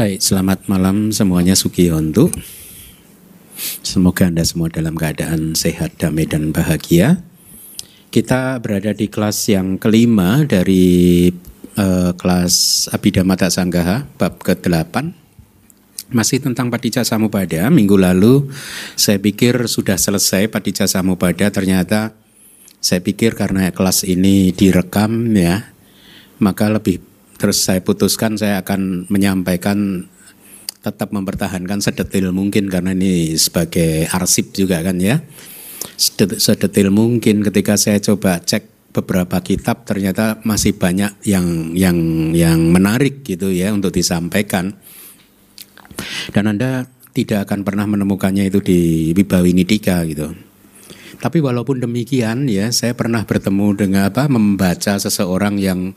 Baik, selamat malam semuanya Sugihontu. Semoga Anda semua dalam keadaan sehat, damai, dan bahagia. Kita berada di kelas yang kelima dari uh, kelas Abhidhamma Sanggaha, bab ke-8. Masih tentang Padicca Samupada, minggu lalu saya pikir sudah selesai Padicca Samupada, ternyata saya pikir karena kelas ini direkam ya, maka lebih terus saya putuskan saya akan menyampaikan tetap mempertahankan sedetil mungkin karena ini sebagai arsip juga kan ya sedetil mungkin ketika saya coba cek beberapa kitab ternyata masih banyak yang yang yang menarik gitu ya untuk disampaikan dan anda tidak akan pernah menemukannya itu di Wibawi Nidika gitu. Tapi walaupun demikian ya saya pernah bertemu dengan apa membaca seseorang yang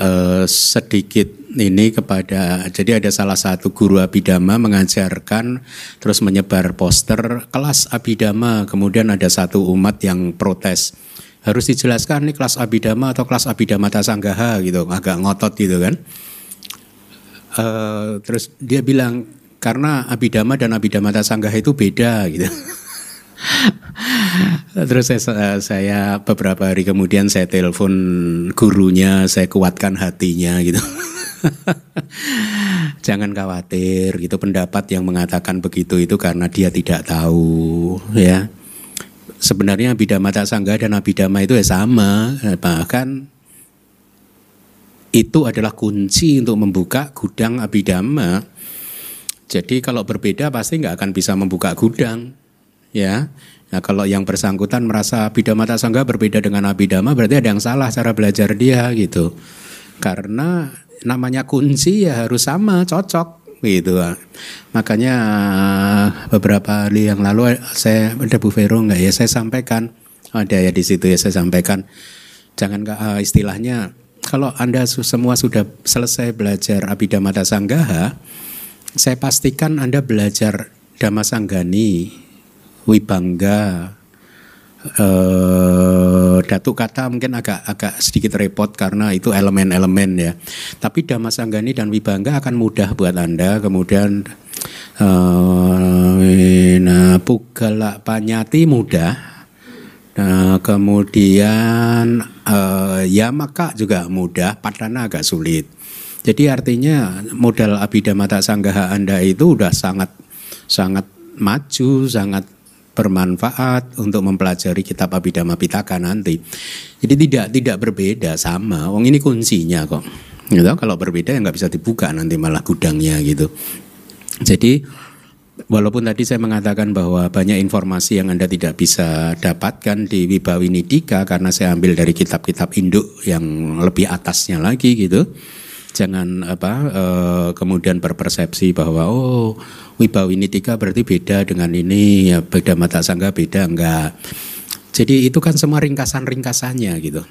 uh, sedikit ini kepada jadi ada salah satu guru abidama mengajarkan terus menyebar poster kelas abidama kemudian ada satu umat yang protes harus dijelaskan nih kelas abidama atau kelas abidama tasanggaha gitu agak ngotot gitu kan. Uh, terus dia bilang karena abidama dan abidama tasanggaha itu beda gitu Terus saya, saya beberapa hari kemudian saya telepon gurunya, saya kuatkan hatinya gitu. Jangan khawatir gitu pendapat yang mengatakan begitu itu karena dia tidak tahu ya. Sebenarnya abidama tak sangga dan abidama itu ya sama, bahkan itu adalah kunci untuk membuka gudang abidama. Jadi kalau berbeda pasti nggak akan bisa membuka gudang ya. Nah kalau yang bersangkutan merasa abidama tak sangga berbeda dengan abidama berarti ada yang salah cara belajar dia gitu. Karena namanya kunci ya harus sama, cocok gitu. Makanya beberapa hari yang lalu saya ada Bu Vero enggak ya saya sampaikan ada ya di situ ya saya sampaikan jangan uh, istilahnya kalau Anda semua sudah selesai belajar Abhidhamma Sanggaha, saya pastikan Anda belajar Dhamma Sanggani Wibangga, uh, Datuk kata mungkin agak agak sedikit repot karena itu elemen-elemen ya. Tapi Damasanggani dan Wibangga akan mudah buat Anda. Kemudian uh, nah, Pugala Panyati mudah. Nah, kemudian uh, Yamaka juga mudah, Padana agak sulit. Jadi artinya modal Abhidhamma Sanggaha Anda itu udah sangat sangat maju, sangat bermanfaat untuk mempelajari kitab Abhidhamma Pitaka nanti. Jadi tidak tidak berbeda sama. Wong ini kuncinya kok. Gitu, kalau berbeda ya nggak bisa dibuka nanti malah gudangnya gitu. Jadi walaupun tadi saya mengatakan bahwa banyak informasi yang Anda tidak bisa dapatkan di Wibawi Nidika karena saya ambil dari kitab-kitab induk yang lebih atasnya lagi gitu. Jangan apa uh, kemudian berpersepsi bahwa oh Wibawinitika berarti beda dengan ini, ya beda mata sangga beda enggak. Jadi itu kan semua ringkasan-ringkasannya gitu.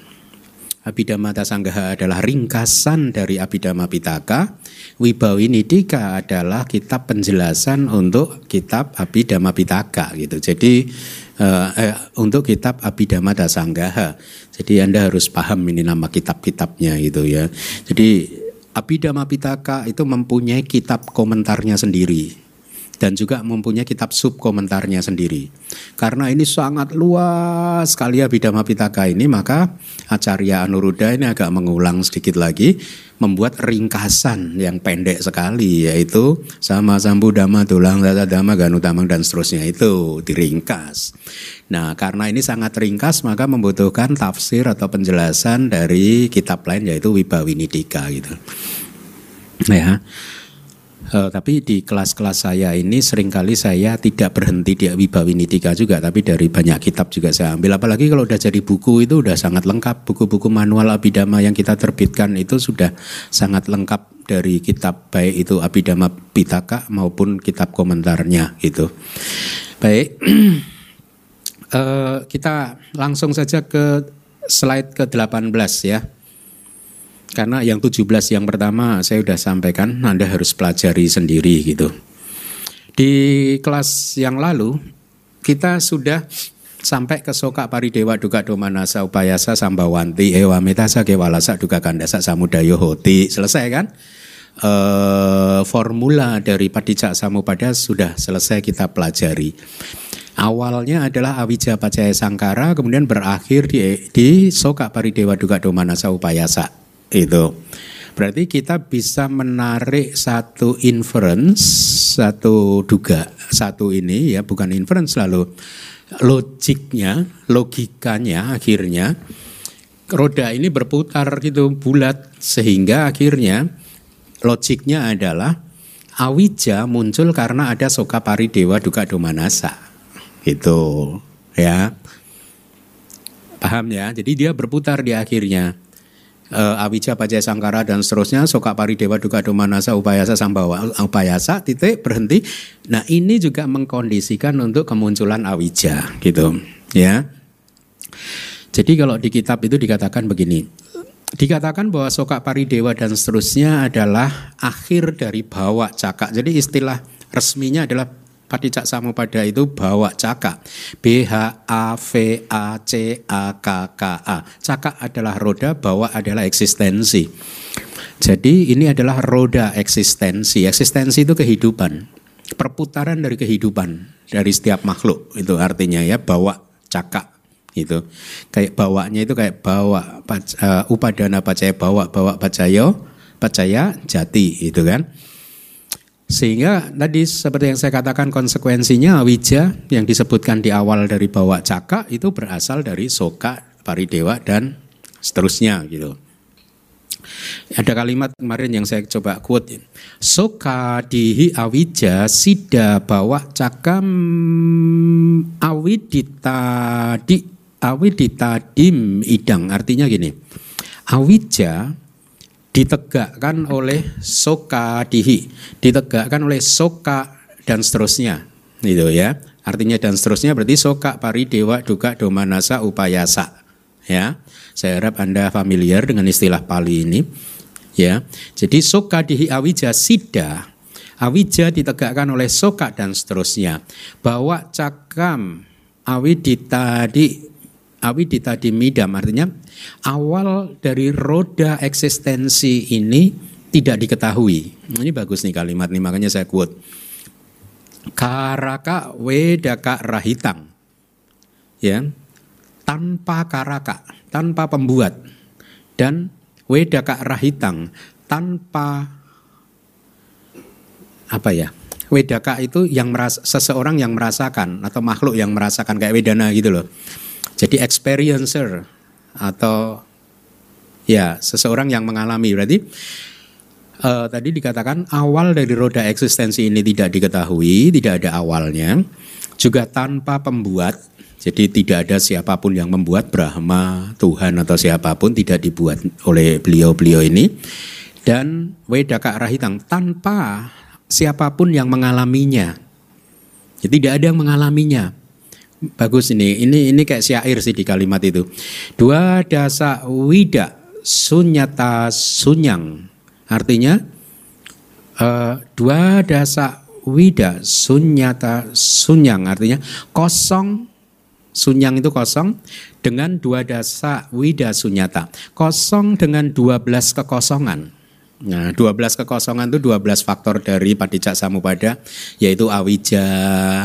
Abhidhamma Sanggaha adalah ringkasan dari Abhidhamma Pitaka. Wibawinidika adalah kitab penjelasan untuk kitab Abhidhamma Pitaka gitu. Jadi uh, eh, untuk kitab Abhidhamma Sanggaha. Jadi Anda harus paham ini nama kitab-kitabnya gitu ya. Jadi Abhidhamma Pitaka itu mempunyai kitab komentarnya sendiri dan juga mempunyai kitab sub komentarnya sendiri. Karena ini sangat luas sekali Abhidhamma Pitaka ini, maka Acarya Anuruddha ini agak mengulang sedikit lagi, membuat ringkasan yang pendek sekali, yaitu sama sambu dhamma tulang tata dhamma ganutamang dan seterusnya itu diringkas. Nah karena ini sangat ringkas maka membutuhkan tafsir atau penjelasan dari kitab lain yaitu Wibawinidika gitu. Ya. Uh, tapi di kelas-kelas saya ini sering kali saya tidak berhenti di Wibawinitika juga, tapi dari banyak kitab juga saya ambil. Apalagi kalau udah jadi buku itu udah sangat lengkap. Buku-buku manual Abidama yang kita terbitkan itu sudah sangat lengkap dari kitab baik itu Abidama Pitaka maupun kitab komentarnya gitu. Baik, uh, kita langsung saja ke slide ke-18 ya. Karena yang 17 yang pertama saya sudah sampaikan Anda harus pelajari sendiri gitu. Di kelas yang lalu kita sudah sampai ke soka paridewa duka domanasa upayasa sambawanti ewa metasa kewalasa duka kandasa samudayo hoti selesai kan eh, formula dari Padicak Samupada sudah selesai kita pelajari. Awalnya adalah Awija Pacaya Sangkara, kemudian berakhir di, di Soka Paridewa Duga Domanasa Upayasa. Itu. Berarti kita bisa menarik satu inference, satu duga, satu ini ya bukan inference lalu logiknya, logikanya akhirnya roda ini berputar gitu bulat sehingga akhirnya logiknya adalah awija muncul karena ada soka paridewa duka domanasa gitu ya. Paham ya? Jadi dia berputar di akhirnya uh, awija pajaya sangkara dan seterusnya soka paridewa duka domanasa upayasa sambawa upayasa titik berhenti nah ini juga mengkondisikan untuk kemunculan awija gitu ya jadi kalau di kitab itu dikatakan begini, dikatakan bahwa soka paridewa dan seterusnya adalah akhir dari bawa cakak. Jadi istilah resminya adalah Padicak Samupada itu bawa cakak. B H A V A C A K K A. Cakak adalah roda, bawa adalah eksistensi. Jadi ini adalah roda eksistensi. Eksistensi itu kehidupan. Perputaran dari kehidupan dari setiap makhluk itu artinya ya bawa cakak itu kayak bawanya itu kayak bawa uh, upadana pacaya bawa bawa pacayo pacaya jati itu kan sehingga tadi seperti yang saya katakan konsekuensinya wija yang disebutkan di awal dari bawa caka itu berasal dari soka paridewa dan seterusnya gitu ada kalimat kemarin yang saya coba quote. Soka dihi awija sida bawa cakam awidita di awiditadim idang artinya gini awija ditegakkan oleh soka dihi. Ditegakkan oleh soka dan seterusnya. Itu ya. Artinya dan seterusnya berarti soka pari dewa duka domanasa upayasa. Ya. Saya harap anda familiar dengan istilah Pali ini. Ya. Jadi soka dihi awija sida. Awija ditegakkan oleh soka dan seterusnya. Bahwa cakam awidita di awi ditadimidam artinya awal dari roda eksistensi ini tidak diketahui. Ini bagus nih kalimat nih makanya saya quote. Karaka wedaka rahitang. Ya. Tanpa karaka, tanpa pembuat dan wedaka rahitang tanpa apa ya? Wedaka itu yang merasa, seseorang yang merasakan atau makhluk yang merasakan kayak wedana gitu loh. Jadi experiencer atau ya seseorang yang mengalami berarti uh, tadi dikatakan awal dari roda eksistensi ini tidak diketahui, tidak ada awalnya, juga tanpa pembuat. Jadi tidak ada siapa pun yang membuat Brahma, Tuhan atau siapa pun tidak dibuat oleh beliau-beliau ini. Dan Wedaka Rahitang tanpa siapa pun yang mengalaminya. Jadi tidak ada yang mengalaminya. Bagus ini. Ini ini kayak syair sih di kalimat itu. Dua dasa wida sunyata sunyang. Artinya uh, dua dasa wida sunyata sunyang artinya kosong sunyang itu kosong dengan dua dasa wida sunyata kosong dengan dua belas kekosongan Nah, 12 kekosongan itu 12 faktor dari padicak samupada yaitu awija,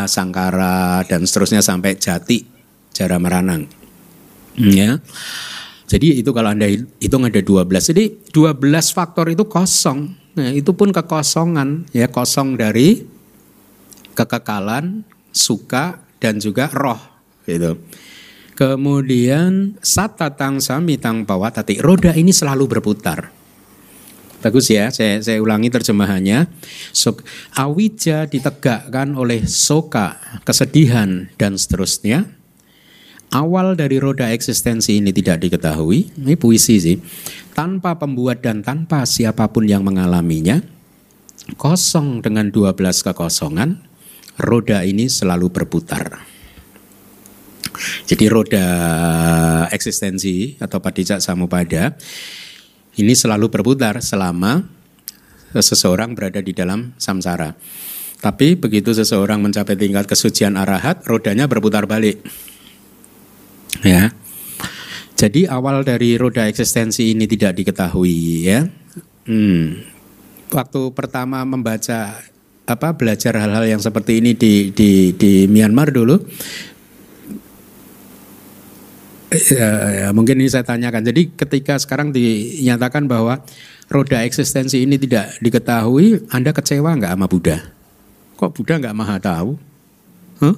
sangkara dan seterusnya sampai jati, jara meranang. Ya. Jadi itu kalau Anda hitung ada 12. Jadi 12 faktor itu kosong. Nah, itu pun kekosongan ya, kosong dari kekekalan, suka dan juga roh gitu. Kemudian satatang samitang bawa tati roda ini selalu berputar. Bagus ya, saya, saya ulangi terjemahannya. So, awija ditegakkan oleh soka, kesedihan, dan seterusnya. Awal dari roda eksistensi ini tidak diketahui. Ini puisi sih. Tanpa pembuat dan tanpa siapa pun yang mengalaminya, kosong dengan 12 kekosongan, roda ini selalu berputar. Jadi roda eksistensi atau padicak samupada ini selalu berputar selama seseorang berada di dalam samsara. Tapi begitu seseorang mencapai tingkat kesucian arahat, rodanya berputar balik. Ya. Jadi awal dari roda eksistensi ini tidak diketahui ya. Hmm. waktu pertama membaca apa belajar hal-hal yang seperti ini di di di Myanmar dulu ya, ya, mungkin ini saya tanyakan. Jadi ketika sekarang dinyatakan bahwa roda eksistensi ini tidak diketahui, Anda kecewa nggak sama Buddha? Kok Buddha nggak maha tahu? Huh?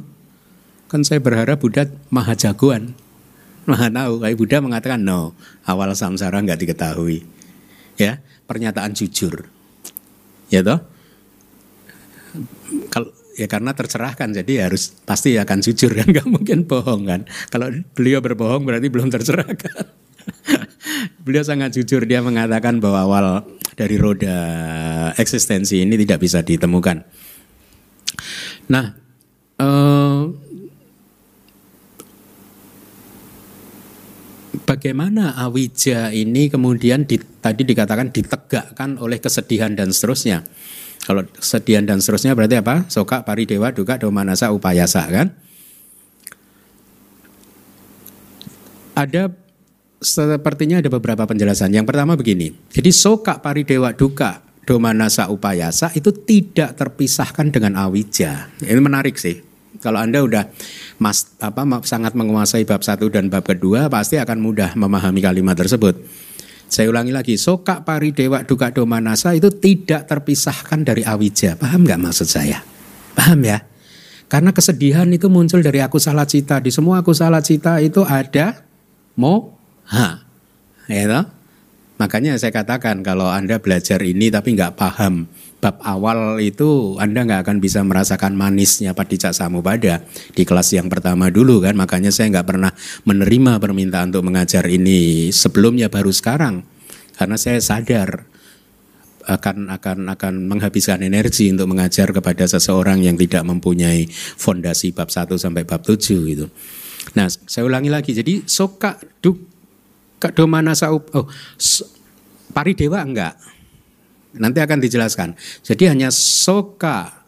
Kan saya berharap Buddha maha jagoan, maha tahu. Kayak Buddha mengatakan no, awal samsara nggak diketahui. Ya, pernyataan jujur. Ya toh? Kalau ya karena tercerahkan jadi harus pasti akan jujur kan nggak mungkin bohong kan. Kalau beliau berbohong berarti belum tercerahkan. Beliau sangat jujur dia mengatakan bahwa awal dari roda eksistensi ini tidak bisa ditemukan. Nah eh, bagaimana awija ini kemudian di, tadi dikatakan ditegakkan oleh kesedihan dan seterusnya kalau sedian dan seterusnya berarti apa? Soka, paridewa, duka, domanasa, upayasa kan? Ada sepertinya ada beberapa penjelasan. Yang pertama begini. Jadi soka, paridewa, duka, domanasa, upayasa itu tidak terpisahkan dengan awija. Ini menarik sih. Kalau Anda udah sangat menguasai bab satu dan bab kedua pasti akan mudah memahami kalimat tersebut. Saya ulangi lagi, soka pari dewa duka domanasa itu tidak terpisahkan dari awija. Paham nggak maksud saya? Paham ya? Karena kesedihan itu muncul dari aku salah cita. Di semua aku salah cita itu ada moha. Ya Makanya saya katakan kalau Anda belajar ini tapi nggak paham bab awal itu Anda nggak akan bisa merasakan manisnya padicak samubada di kelas yang pertama dulu kan makanya saya nggak pernah menerima permintaan untuk mengajar ini sebelumnya baru sekarang karena saya sadar akan akan akan menghabiskan energi untuk mengajar kepada seseorang yang tidak mempunyai fondasi bab 1 sampai bab 7 gitu. Nah, saya ulangi lagi. Jadi soka duk domana oh paridewa enggak Nanti akan dijelaskan. Jadi hanya soka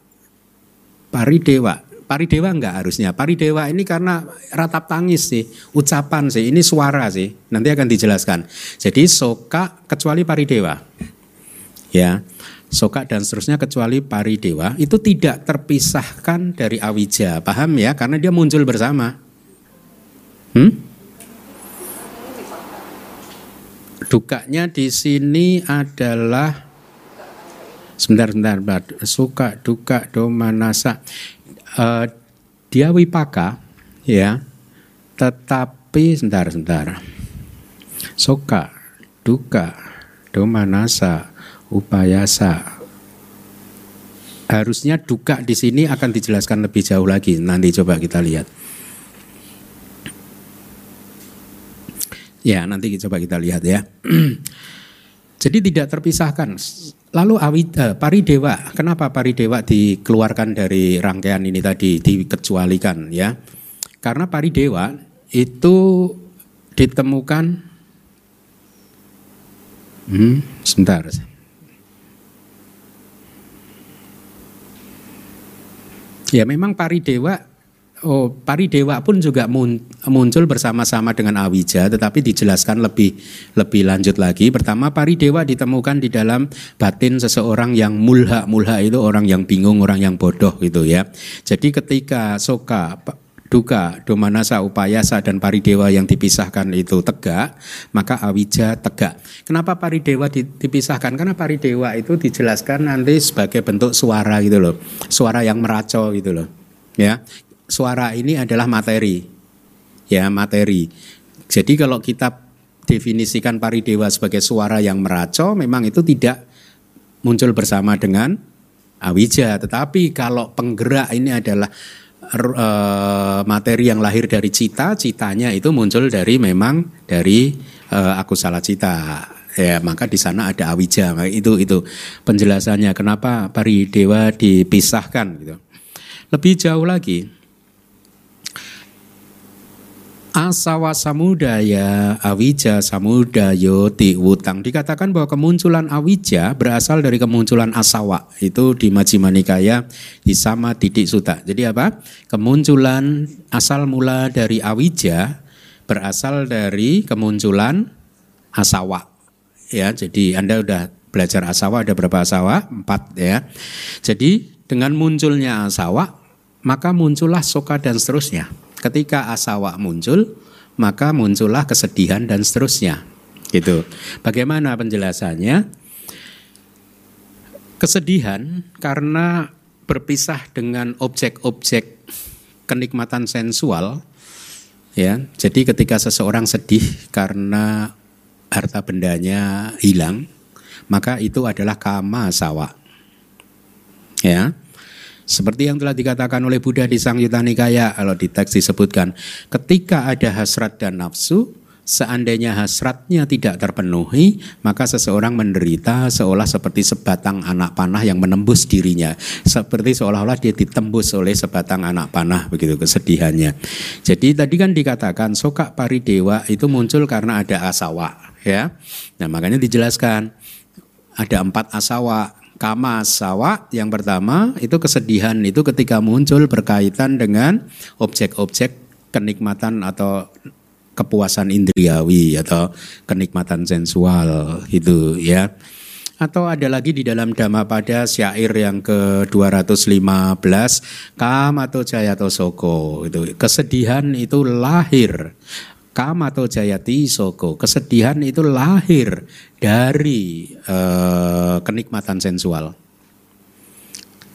paridewa. Paridewa enggak harusnya. Paridewa ini karena ratap tangis sih, ucapan sih, ini suara sih. Nanti akan dijelaskan. Jadi soka kecuali paridewa. Ya. Soka dan seterusnya kecuali paridewa itu tidak terpisahkan dari awija. Paham ya? Karena dia muncul bersama. Hmm? Dukanya di sini adalah sebentar sebentar suka duka doma nasa. Uh, dia wipaka ya. Tetapi sebentar sebentar. Suka duka doma nasa upayasa. Harusnya duka di sini akan dijelaskan lebih jauh lagi. Nanti coba kita lihat. Ya nanti coba kita lihat ya. Jadi tidak terpisahkan Lalu awida, paridewa, kenapa paridewa dikeluarkan dari rangkaian ini tadi, dikecualikan ya? Karena paridewa itu ditemukan, hmm, sebentar. Ya memang paridewa Oh, paridewa pun juga muncul bersama-sama dengan awija, tetapi dijelaskan lebih lebih lanjut lagi. Pertama, paridewa ditemukan di dalam batin seseorang yang mulha. Mulha itu orang yang bingung, orang yang bodoh gitu ya. Jadi ketika soka, duka, domanasa, upayasa dan paridewa yang dipisahkan itu tegak, maka awija tegak. Kenapa paridewa dipisahkan? Karena paridewa itu dijelaskan nanti sebagai bentuk suara gitu loh. Suara yang meracau gitu loh. Ya, suara ini adalah materi. Ya, materi. Jadi kalau kita definisikan paridewa sebagai suara yang meraco, memang itu tidak muncul bersama dengan awija. Tetapi kalau penggerak ini adalah e, materi yang lahir dari cita, citanya itu muncul dari memang dari e, aku salah cita. Ya, maka di sana ada awija. Itu itu penjelasannya kenapa paridewa dipisahkan gitu. Lebih jauh lagi, Asawa samudaya awija samudayo wutang dikatakan bahwa kemunculan awija berasal dari kemunculan asawa itu di Majjhima Nikaya di sama titik suta. Jadi apa? Kemunculan asal mula dari awija berasal dari kemunculan asawa. Ya, jadi Anda sudah belajar asawa ada berapa asawa? Empat ya. Jadi dengan munculnya asawa, maka muncullah soka dan seterusnya. Ketika asawa muncul, maka muncullah kesedihan dan seterusnya. Gitu. Bagaimana penjelasannya? Kesedihan karena berpisah dengan objek-objek kenikmatan sensual ya. Jadi ketika seseorang sedih karena harta bendanya hilang, maka itu adalah kama sawa. Ya. Seperti yang telah dikatakan oleh Buddha di Sang Yuta Nikaya, kalau di teks disebutkan, ketika ada hasrat dan nafsu, Seandainya hasratnya tidak terpenuhi, maka seseorang menderita seolah seperti sebatang anak panah yang menembus dirinya, seperti seolah-olah dia ditembus oleh sebatang anak panah begitu kesedihannya. Jadi tadi kan dikatakan soka paridewa itu muncul karena ada asawa, ya. Nah makanya dijelaskan ada empat asawa. Kama asawa yang pertama itu kesedihan itu ketika muncul berkaitan dengan objek-objek kenikmatan atau kepuasan indriawi atau kenikmatan sensual itu ya. Atau ada lagi di dalam pada syair yang ke-215 Kam atau Jayato Soko itu kesedihan itu lahir Kam atau Jayati Soko. Kesedihan itu lahir dari uh, kenikmatan sensual.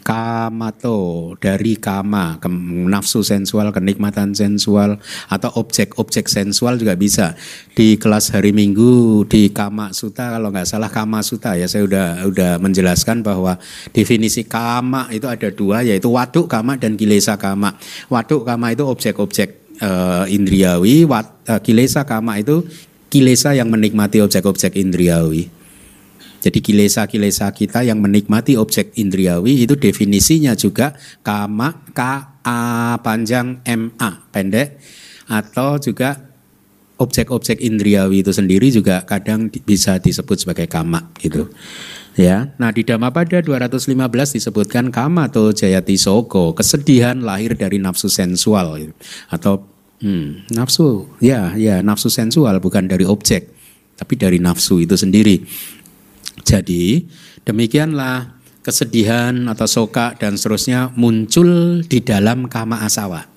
Kamato dari kama ke, nafsu sensual kenikmatan sensual atau objek-objek sensual juga bisa. Di kelas hari minggu di kama suta kalau nggak salah kama suta ya saya udah udah menjelaskan bahwa definisi kama itu ada dua yaitu waduk kama dan kilesa kama. Waduk kama itu objek-objek uh, indriawi wat, uh, kilesa kama itu kilesa yang menikmati objek-objek indriawi jadi kilesa-kilesa kita yang menikmati objek indriawi itu definisinya juga kama K A panjang M A pendek atau juga objek-objek indriawi itu sendiri juga kadang bisa disebut sebagai kama gitu. Ya. Nah, di Dhammapada 215 disebutkan kama atau jayati soko, kesedihan lahir dari nafsu sensual atau hmm, nafsu ya ya nafsu sensual bukan dari objek tapi dari nafsu itu sendiri. Jadi demikianlah kesedihan atau soka dan seterusnya muncul di dalam kama asawa.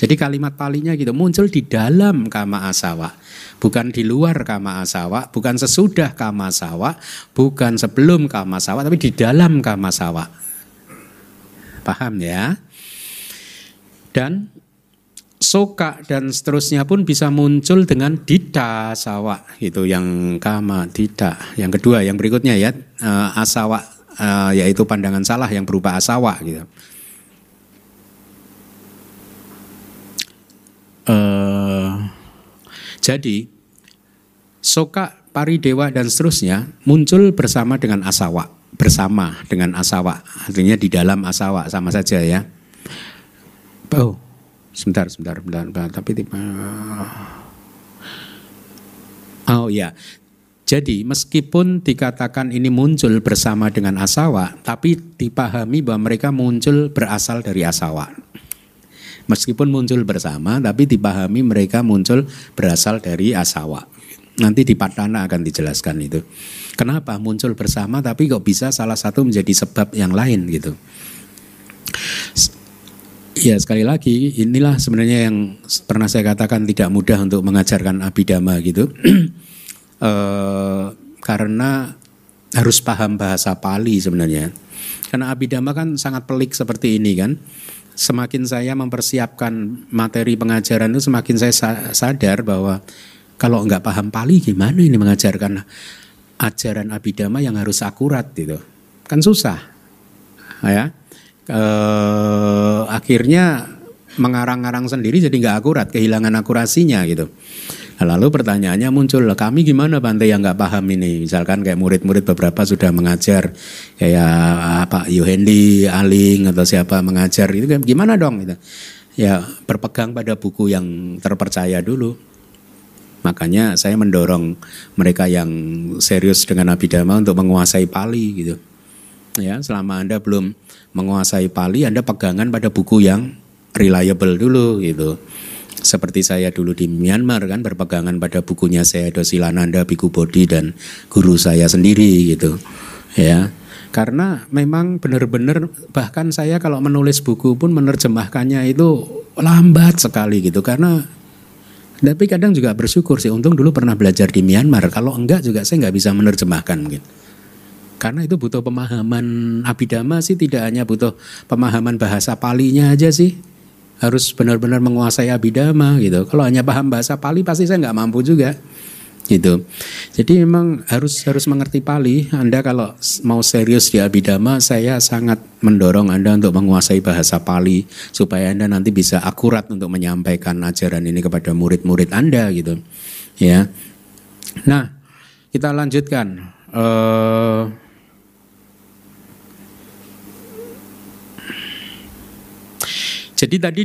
Jadi kalimat palinya gitu muncul di dalam kama asawa, bukan di luar kama asawa, bukan sesudah kama asawa, bukan sebelum kama asawa, tapi di dalam kama asawa. Paham ya? Dan soka dan seterusnya pun bisa muncul dengan dita sawa itu yang kama dita yang kedua yang berikutnya ya uh, asawa uh, yaitu pandangan salah yang berupa asawa gitu uh, jadi soka paridewa dan seterusnya muncul bersama dengan asawa bersama dengan asawa artinya di dalam asawa sama saja ya oh Sebentar, sebentar, sebentar, sebentar. tapi tiba. Oh ya, jadi meskipun dikatakan ini muncul bersama dengan asawa, tapi dipahami bahwa mereka muncul berasal dari asawa. Meskipun muncul bersama, tapi dipahami mereka muncul berasal dari asawa. Nanti di Patana akan dijelaskan itu. Kenapa muncul bersama tapi kok bisa salah satu menjadi sebab yang lain gitu. Ya sekali lagi inilah sebenarnya yang pernah saya katakan tidak mudah untuk mengajarkan abidama gitu e, karena harus paham bahasa Pali sebenarnya karena abidama kan sangat pelik seperti ini kan semakin saya mempersiapkan materi pengajaran itu semakin saya sadar bahwa kalau nggak paham Pali gimana ini mengajarkan ajaran abidama yang harus akurat gitu kan susah ya eh, akhirnya mengarang-arang sendiri jadi nggak akurat, kehilangan akurasinya gitu. Lalu pertanyaannya muncul, kami gimana Bante yang nggak paham ini? Misalkan kayak murid-murid beberapa sudah mengajar, kayak apa Yohendi, Aling atau siapa mengajar itu gimana dong? Gitu. Ya berpegang pada buku yang terpercaya dulu. Makanya saya mendorong mereka yang serius dengan Abhidhamma untuk menguasai Pali gitu. Ya, selama Anda belum menguasai Pali, Anda pegangan pada buku yang reliable dulu gitu. Seperti saya dulu di Myanmar kan berpegangan pada bukunya saya Silananda, Biku Bodhi dan guru saya sendiri gitu. Ya. Karena memang benar-benar bahkan saya kalau menulis buku pun menerjemahkannya itu lambat sekali gitu karena tapi kadang juga bersyukur sih untung dulu pernah belajar di Myanmar kalau enggak juga saya nggak bisa menerjemahkan mungkin. Karena itu butuh pemahaman abidama sih tidak hanya butuh pemahaman bahasa palinya aja sih. Harus benar-benar menguasai abidama gitu. Kalau hanya paham bahasa pali pasti saya nggak mampu juga gitu. Jadi memang harus harus mengerti Pali. Anda kalau mau serius di abidama, saya sangat mendorong Anda untuk menguasai bahasa Pali supaya Anda nanti bisa akurat untuk menyampaikan ajaran ini kepada murid-murid Anda gitu. Ya. Nah, kita lanjutkan. Uh, Jadi tadi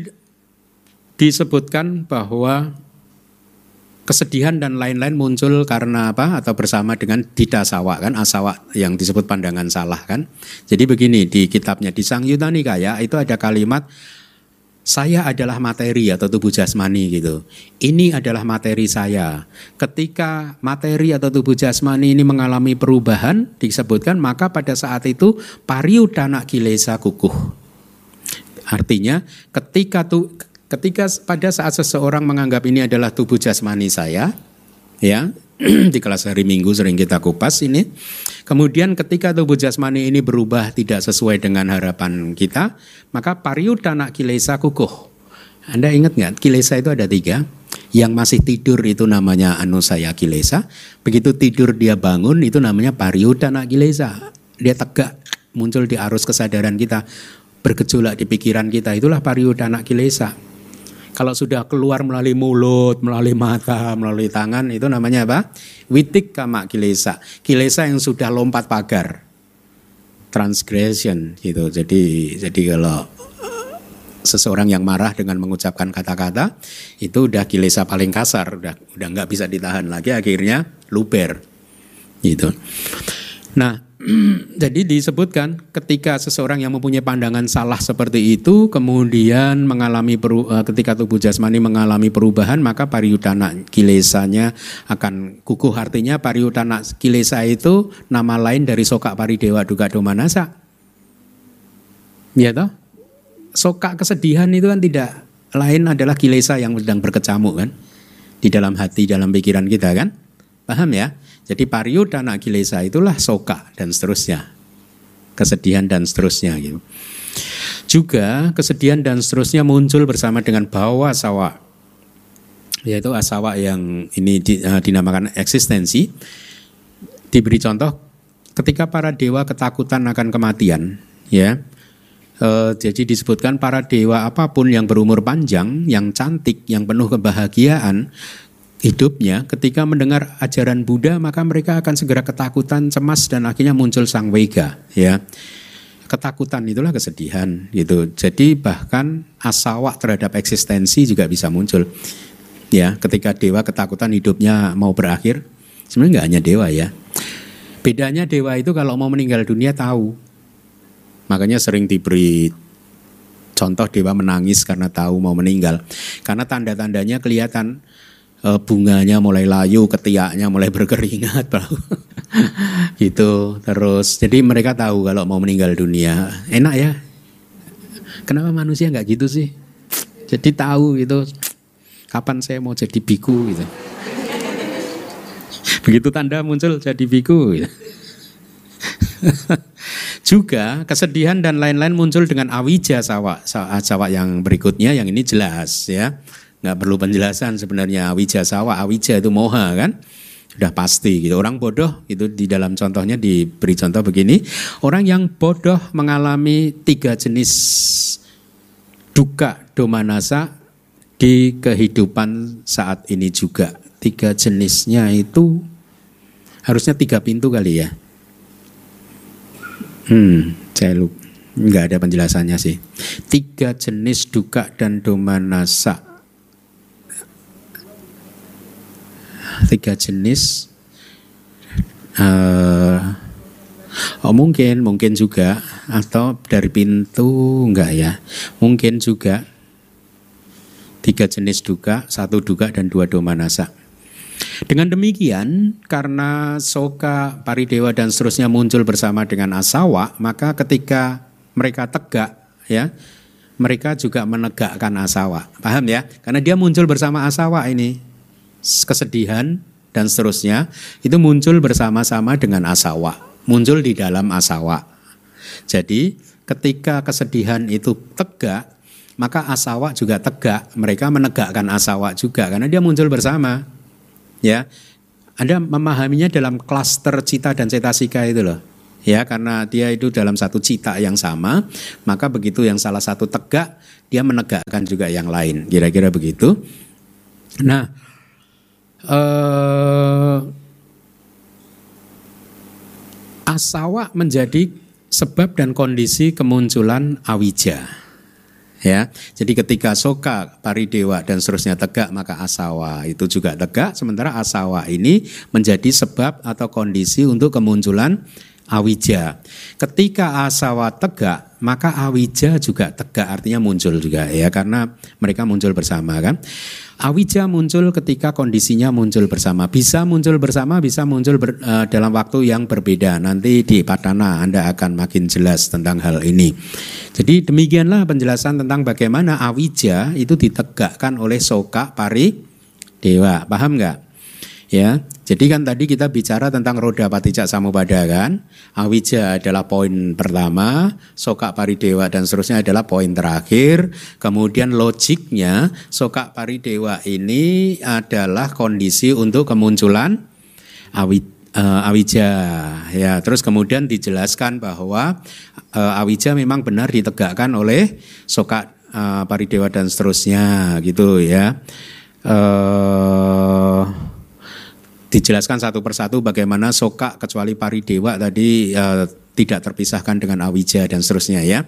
disebutkan bahwa kesedihan dan lain-lain muncul karena apa atau bersama dengan didasawa kan asawa yang disebut pandangan salah kan. Jadi begini di kitabnya di Sang Yutani Kaya itu ada kalimat saya adalah materi atau tubuh jasmani gitu. Ini adalah materi saya. Ketika materi atau tubuh jasmani ini mengalami perubahan disebutkan maka pada saat itu pariudana kilesa kukuh Artinya ketika tu, ketika pada saat seseorang menganggap ini adalah tubuh jasmani saya, ya di kelas hari Minggu sering kita kupas ini. Kemudian ketika tubuh jasmani ini berubah tidak sesuai dengan harapan kita, maka pariudana kilesa kukuh. Anda ingat nggak kilesa itu ada tiga? Yang masih tidur itu namanya anusaya kilesa. Begitu tidur dia bangun itu namanya pariudana kilesa. Dia tegak muncul di arus kesadaran kita bergejolak di pikiran kita itulah pariudana kilesa. Kalau sudah keluar melalui mulut, melalui mata, melalui tangan itu namanya apa? Witik kama kilesa. Kilesa yang sudah lompat pagar. Transgression gitu. Jadi jadi kalau seseorang yang marah dengan mengucapkan kata-kata itu udah kilesa paling kasar, udah udah nggak bisa ditahan lagi akhirnya luber. Gitu. Nah, jadi disebutkan ketika seseorang yang mempunyai pandangan salah seperti itu kemudian mengalami peru, eh, ketika tubuh jasmani mengalami perubahan maka pariudana kilesanya akan kukuh artinya pariudana kilesa itu nama lain dari soka paridewa duga domanasa. Ya toh? Soka kesedihan itu kan tidak lain adalah kilesa yang sedang berkecamuk kan di dalam hati dalam pikiran kita kan? Paham ya? Jadi pariudana kilesa itulah soka dan seterusnya. Kesedihan dan seterusnya gitu. Juga kesedihan dan seterusnya muncul bersama dengan bawa sawa. Yaitu asawa yang ini uh, dinamakan eksistensi. Diberi contoh ketika para dewa ketakutan akan kematian, ya. Uh, jadi disebutkan para dewa apa pun yang berumur panjang, yang cantik, yang penuh kebahagiaan, hidupnya ketika mendengar ajaran Buddha maka mereka akan segera ketakutan, cemas dan akhirnya muncul sang wega ya. Ketakutan itulah kesedihan gitu. Jadi bahkan asawa terhadap eksistensi juga bisa muncul. Ya, ketika dewa ketakutan hidupnya mau berakhir, sebenarnya nggak hanya dewa ya. Bedanya dewa itu kalau mau meninggal dunia tahu. Makanya sering diberi contoh dewa menangis karena tahu mau meninggal. Karena tanda-tandanya kelihatan bunganya mulai layu, ketiaknya mulai berkeringat, gitu. Terus jadi mereka tahu kalau mau meninggal dunia. Enak ya? Kenapa manusia nggak gitu sih? Jadi tahu gitu kapan saya mau jadi biku gitu. Begitu tanda muncul jadi biku gitu. Juga kesedihan dan lain-lain muncul dengan awija sawa, sawa yang berikutnya yang ini jelas ya nggak perlu penjelasan sebenarnya. Awija sawa awija itu moha kan? Sudah pasti gitu. Orang bodoh itu di dalam contohnya diberi contoh begini. Orang yang bodoh mengalami tiga jenis duka domanasa di kehidupan saat ini juga. Tiga jenisnya itu harusnya tiga pintu kali ya. Hmm saya lupa nggak ada penjelasannya sih. Tiga jenis duka dan domanasa tiga jenis uh, oh mungkin mungkin juga atau dari pintu enggak ya mungkin juga Tiga jenis duka, satu duka dan dua domanasa. Dengan demikian, karena soka, paridewa dan seterusnya muncul bersama dengan asawa, maka ketika mereka tegak, ya, mereka juga menegakkan asawa. Paham ya? Karena dia muncul bersama asawa ini. Kesedihan dan seterusnya itu muncul bersama-sama dengan asawa, muncul di dalam asawa. Jadi, ketika kesedihan itu tegak, maka asawa juga tegak. Mereka menegakkan asawa juga karena dia muncul bersama. Ya. Anda memahaminya dalam klaster cita dan cetasika itu loh ya karena dia itu dalam satu cita yang sama maka begitu yang salah satu tegak dia menegakkan juga yang lain kira-kira begitu nah eh, asawa menjadi sebab dan kondisi kemunculan awija ya. Jadi ketika soka, paridewa dan seterusnya tegak maka asawa itu juga tegak sementara asawa ini menjadi sebab atau kondisi untuk kemunculan awija. Ketika asawa tegak, maka awija juga tegak artinya muncul juga ya karena mereka muncul bersama kan. Awija muncul ketika kondisinya muncul bersama. Bisa muncul bersama, bisa muncul ber, uh, dalam waktu yang berbeda. Nanti di Padana Anda akan makin jelas tentang hal ini. Jadi demikianlah penjelasan tentang bagaimana awija itu ditegakkan oleh soka pari dewa. Paham nggak? Ya, jadi kan tadi kita bicara tentang roda patijak samubada kan. Awija adalah poin pertama, soka paridewa dan seterusnya adalah poin terakhir. Kemudian logiknya soka paridewa ini adalah kondisi untuk kemunculan awi, uh, awija. Ya, terus kemudian dijelaskan bahwa uh, awija memang benar ditegakkan oleh soka uh, paridewa dan seterusnya gitu ya. Uh, dijelaskan satu persatu bagaimana soka kecuali paridewa tadi uh, tidak terpisahkan dengan awija dan seterusnya ya.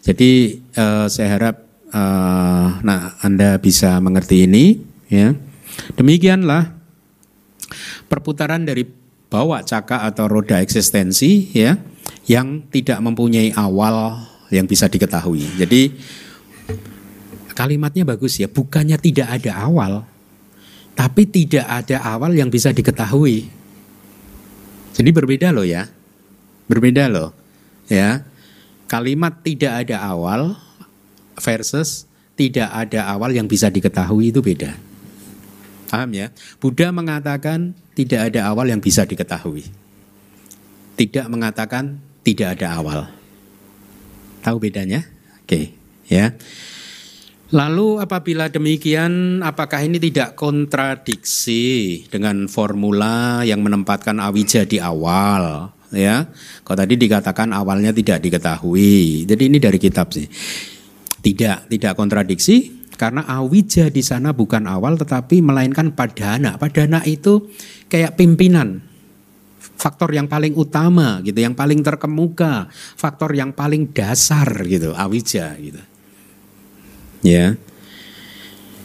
Jadi uh, saya harap uh, nah Anda bisa mengerti ini ya. Demikianlah perputaran dari bawah caka atau roda eksistensi ya yang tidak mempunyai awal yang bisa diketahui. Jadi kalimatnya bagus ya, bukannya tidak ada awal, tapi tidak ada awal yang bisa diketahui. Jadi berbeda loh ya. Berbeda loh. Ya. Kalimat tidak ada awal versus tidak ada awal yang bisa diketahui itu beda. Paham ya? Buddha mengatakan tidak ada awal yang bisa diketahui. Tidak mengatakan tidak ada awal. Tahu bedanya? Oke, ya. Lalu apabila demikian apakah ini tidak kontradiksi dengan formula yang menempatkan awija di awal ya? Kalau tadi dikatakan awalnya tidak diketahui. Jadi ini dari kitab sih. Tidak, tidak kontradiksi karena awija di sana bukan awal tetapi melainkan padana. Padana itu kayak pimpinan. Faktor yang paling utama gitu, yang paling terkemuka, faktor yang paling dasar gitu, awija gitu. Ya.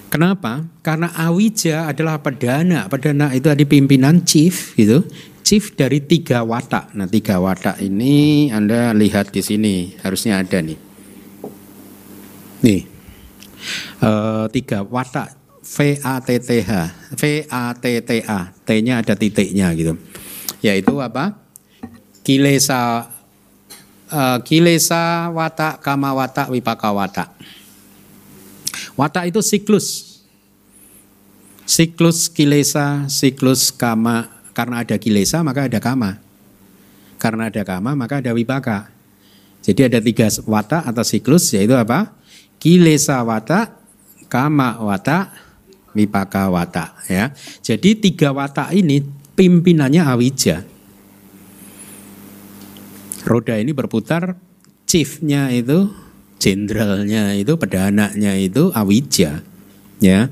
Kenapa? Karena Awija adalah pedana. Pedana itu ada pimpinan chief gitu. Chief dari tiga watak. Nah tiga watak ini Anda lihat di sini. Harusnya ada nih. Nih. E, tiga watak. V-A-T-T-H. V-A-T-T-A. T-nya ada titiknya gitu. Yaitu apa? Kilesa uh, kilesa watak, kama watak, wipaka watak. Watak itu siklus. Siklus kilesa, siklus kama. Karena ada kilesa maka ada kama. Karena ada kama maka ada wipaka. Jadi ada tiga watak atau siklus yaitu apa? Kilesa watak, kama watak, wipaka watak. Ya. Jadi tiga watak ini pimpinannya awija. Roda ini berputar, chiefnya itu jenderalnya itu pedananya itu Awija ya.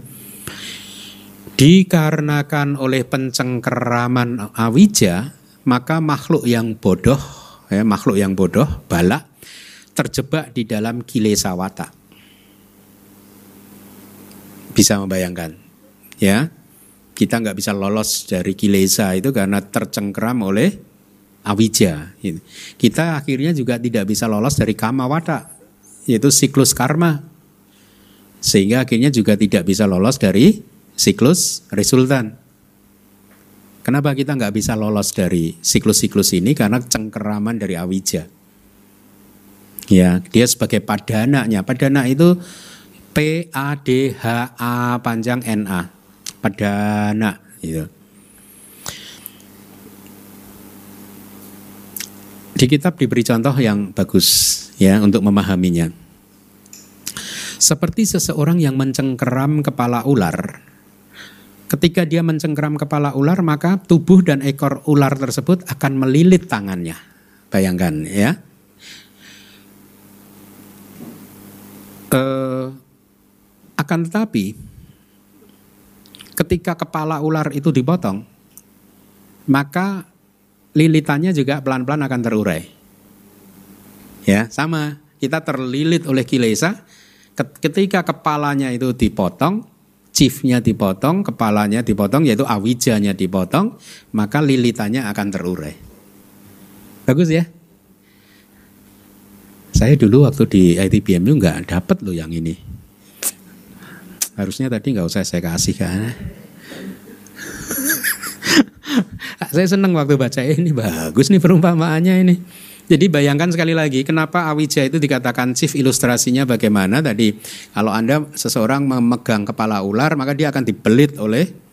Dikarenakan oleh pencengkeraman Awija maka makhluk yang bodoh ya makhluk yang bodoh balak terjebak di dalam kilesawata. Bisa membayangkan ya. Kita nggak bisa lolos dari kilesa itu karena tercengkeram oleh awija. Kita akhirnya juga tidak bisa lolos dari kamawata yaitu siklus karma. Sehingga akhirnya juga tidak bisa lolos dari siklus resultan. Kenapa kita nggak bisa lolos dari siklus-siklus ini? Karena cengkeraman dari awija. Ya, dia sebagai padananya. Padana itu P A D H A panjang N A. Padana gitu. Di kitab diberi contoh yang bagus ya untuk memahaminya. Seperti seseorang yang mencengkeram kepala ular. Ketika dia mencengkeram kepala ular, maka tubuh dan ekor ular tersebut akan melilit tangannya. Bayangkan ya. Eh, akan tetapi ketika kepala ular itu dipotong, maka lilitannya juga pelan-pelan akan terurai. Ya, sama. Kita terlilit oleh kilesa ketika kepalanya itu dipotong, chiefnya dipotong, kepalanya dipotong, yaitu awijanya dipotong, maka lilitannya akan terurai. Bagus ya? Saya dulu waktu di ITBM itu nggak dapat loh yang ini. Harusnya tadi nggak usah saya kasih kan. Saya senang waktu baca ini bagus nih perumpamaannya ini. Jadi bayangkan sekali lagi kenapa Awija itu dikatakan chief ilustrasinya bagaimana tadi kalau Anda seseorang memegang kepala ular maka dia akan dibelit oleh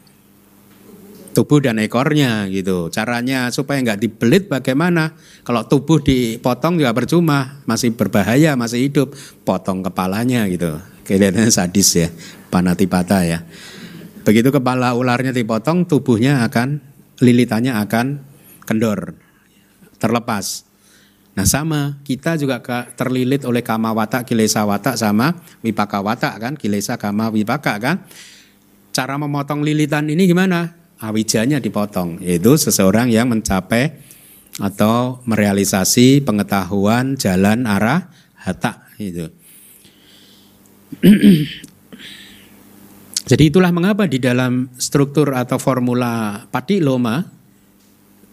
tubuh dan ekornya gitu. Caranya supaya nggak dibelit bagaimana? Kalau tubuh dipotong juga percuma, masih berbahaya, masih hidup, potong kepalanya gitu. Kelihatannya sadis ya, panatipata ya. Begitu kepala ularnya dipotong, tubuhnya akan lilitannya akan kendor, terlepas. Nah sama, kita juga terlilit oleh kama watak, kilesa watak sama wipaka watak kan, kilesa kama wipaka kan. Cara memotong lilitan ini gimana? Awijanya dipotong, yaitu seseorang yang mencapai atau merealisasi pengetahuan jalan arah hata itu. Jadi itulah mengapa di dalam struktur atau formula Patiloma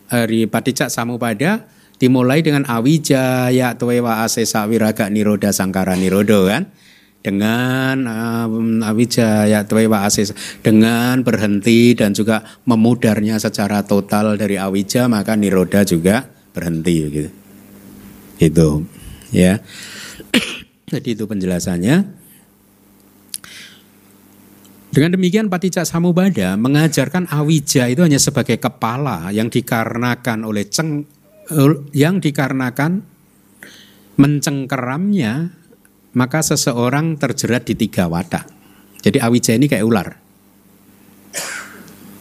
dari Paticak Samupada dimulai dengan awija ya tuewa asesa wiraga niroda sangkara nirodo kan? Dengan um, awija ya tuewa asesa dengan berhenti dan juga memudarnya secara total dari awija maka niroda juga berhenti gitu. Itu ya. Jadi itu penjelasannya. Dengan demikian Paticak Samubada mengajarkan awija itu hanya sebagai kepala yang dikarenakan oleh ceng yang dikarenakan mencengkeramnya maka seseorang terjerat di tiga wadah. Jadi awija ini kayak ular.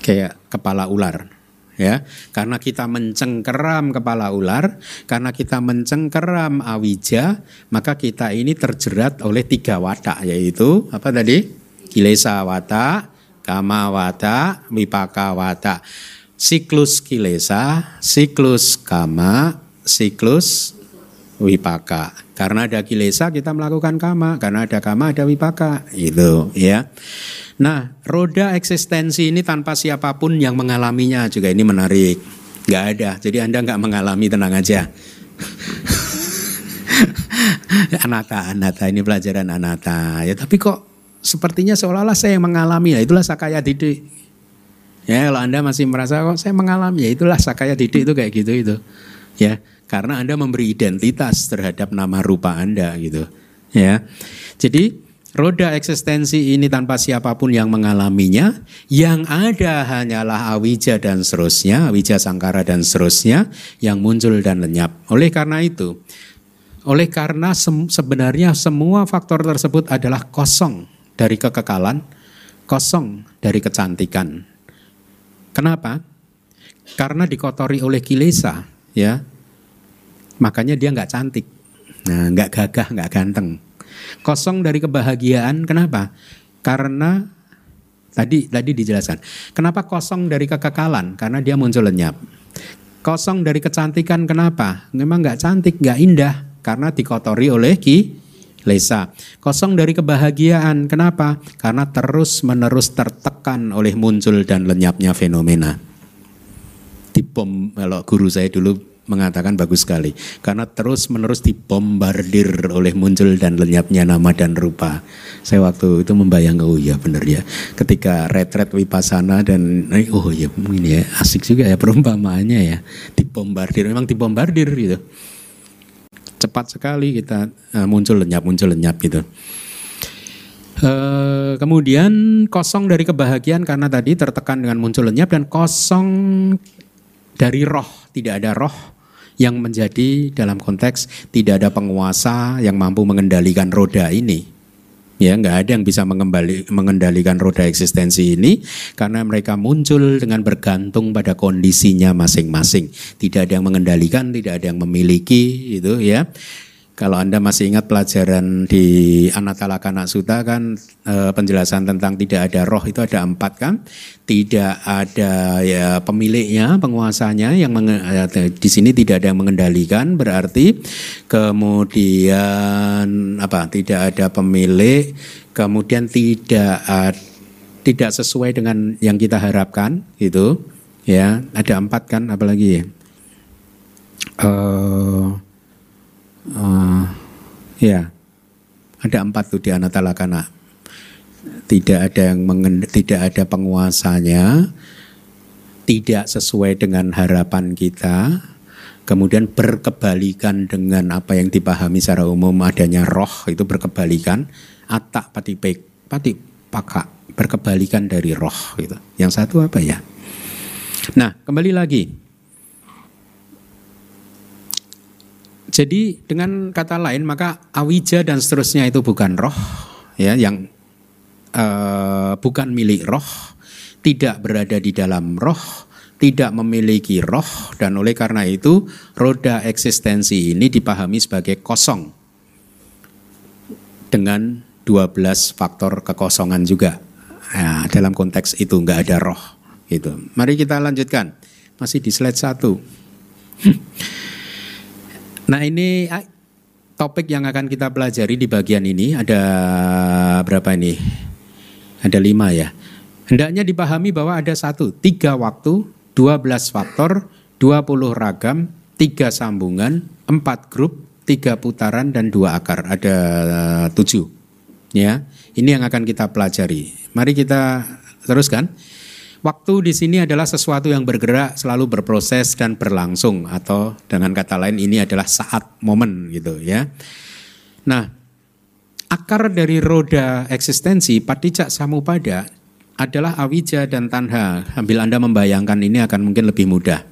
Kayak kepala ular ya karena kita mencengkeram kepala ular karena kita mencengkeram awija maka kita ini terjerat oleh tiga wadah yaitu apa tadi kilesa wata, kama wata, wipaka wata. Siklus kilesa, siklus kama, siklus wipaka. Karena ada kilesa kita melakukan kama, karena ada kama ada wipaka. Itu ya. Nah, roda eksistensi ini tanpa siapa pun yang mengalaminya juga ini menarik. Gak ada, jadi Anda nggak mengalami tenang aja. anata, anata ini pelajaran anata. Ya tapi kok sepertinya seolah-olah saya yang mengalami ya itulah sakaya didik ya kalau anda masih merasa kok saya mengalami ya itulah sakaya didik itu kayak gitu itu. Ya karena anda memberi identitas terhadap nama rupa anda gitu ya. Jadi roda eksistensi ini tanpa siapa pun yang mengalaminya yang ada hanyalah awija dan seterusnya awija sangkara dan seterusnya yang muncul dan lenyap. Oleh karena itu oleh karena sebenarnya semua faktor tersebut adalah kosong dari kekekalan, kosong dari kecantikan. Kenapa? Karena dikotori oleh kilesa, ya. Makanya dia nggak cantik, nah, nggak gagah, nggak ganteng. Kosong dari kebahagiaan, kenapa? Karena tadi tadi dijelaskan. Kenapa kosong dari kekekalan? Karena dia muncul lenyap. Kosong dari kecantikan, kenapa? Memang nggak cantik, nggak indah, karena dikotori oleh ki Lesa. Kosong dari kebahagiaan. Kenapa? Karena terus menerus tertekan oleh muncul dan lenyapnya fenomena. Dibom, kalau guru saya dulu mengatakan bagus sekali karena terus menerus dibombardir oleh muncul dan lenyapnya nama dan rupa. Saya waktu itu membayangkan oh ya benar ya ketika retret wipasana dan oh ya ini ya asik juga ya perumpamaannya ya dibombardir memang dibombardir gitu. Cepat sekali kita uh, muncul lenyap muncul lenyap gitu. Uh, kemudian kosong dari kebahagiaan karena tadi tertekan dengan muncul lenyap dan kosong dari roh, tidak ada roh yang menjadi dalam konteks tidak ada penguasa yang mampu mengendalikan roda ini. Ya, nggak ada yang bisa mengembali, mengendalikan roda eksistensi ini karena mereka muncul dengan bergantung pada kondisinya masing-masing. Tidak ada yang mengendalikan, tidak ada yang memiliki, itu ya. Kalau Anda masih ingat pelajaran di Anatalakana Sutta kan e, penjelasan tentang tidak ada roh itu ada empat kan, tidak ada ya pemiliknya, penguasanya yang menge, ya, di sini tidak ada yang mengendalikan berarti kemudian apa tidak ada pemilik, kemudian tidak tidak sesuai dengan yang kita harapkan itu ya ada empat kan apalagi ya. Uh, Uh, ya, ada empat tuh di Anatalakana. Tidak ada yang mengen, tidak ada penguasanya, tidak sesuai dengan harapan kita, kemudian berkebalikan dengan apa yang dipahami secara umum adanya roh itu berkebalikan, atak pati pek, pati paka berkebalikan dari roh gitu. Yang satu apa ya? Nah, kembali lagi Jadi dengan kata lain maka awija dan seterusnya itu bukan roh ya yang uh, bukan milik roh, tidak berada di dalam roh, tidak memiliki roh dan oleh karena itu roda eksistensi ini dipahami sebagai kosong dengan 12 faktor kekosongan juga. Ya, dalam konteks itu nggak ada roh itu. Mari kita lanjutkan. Masih di slide satu. Nah ini topik yang akan kita pelajari di bagian ini ada berapa ini? Ada lima ya. Hendaknya dipahami bahwa ada satu, tiga waktu, dua belas faktor, dua puluh ragam, tiga sambungan, empat grup, tiga putaran dan dua akar. Ada tujuh. Ya, ini yang akan kita pelajari. Mari kita teruskan. Waktu di sini adalah sesuatu yang bergerak, selalu berproses dan berlangsung atau dengan kata lain ini adalah saat momen gitu ya. Nah, akar dari roda eksistensi patijak samupada adalah awija dan tanha. Ambil Anda membayangkan ini akan mungkin lebih mudah.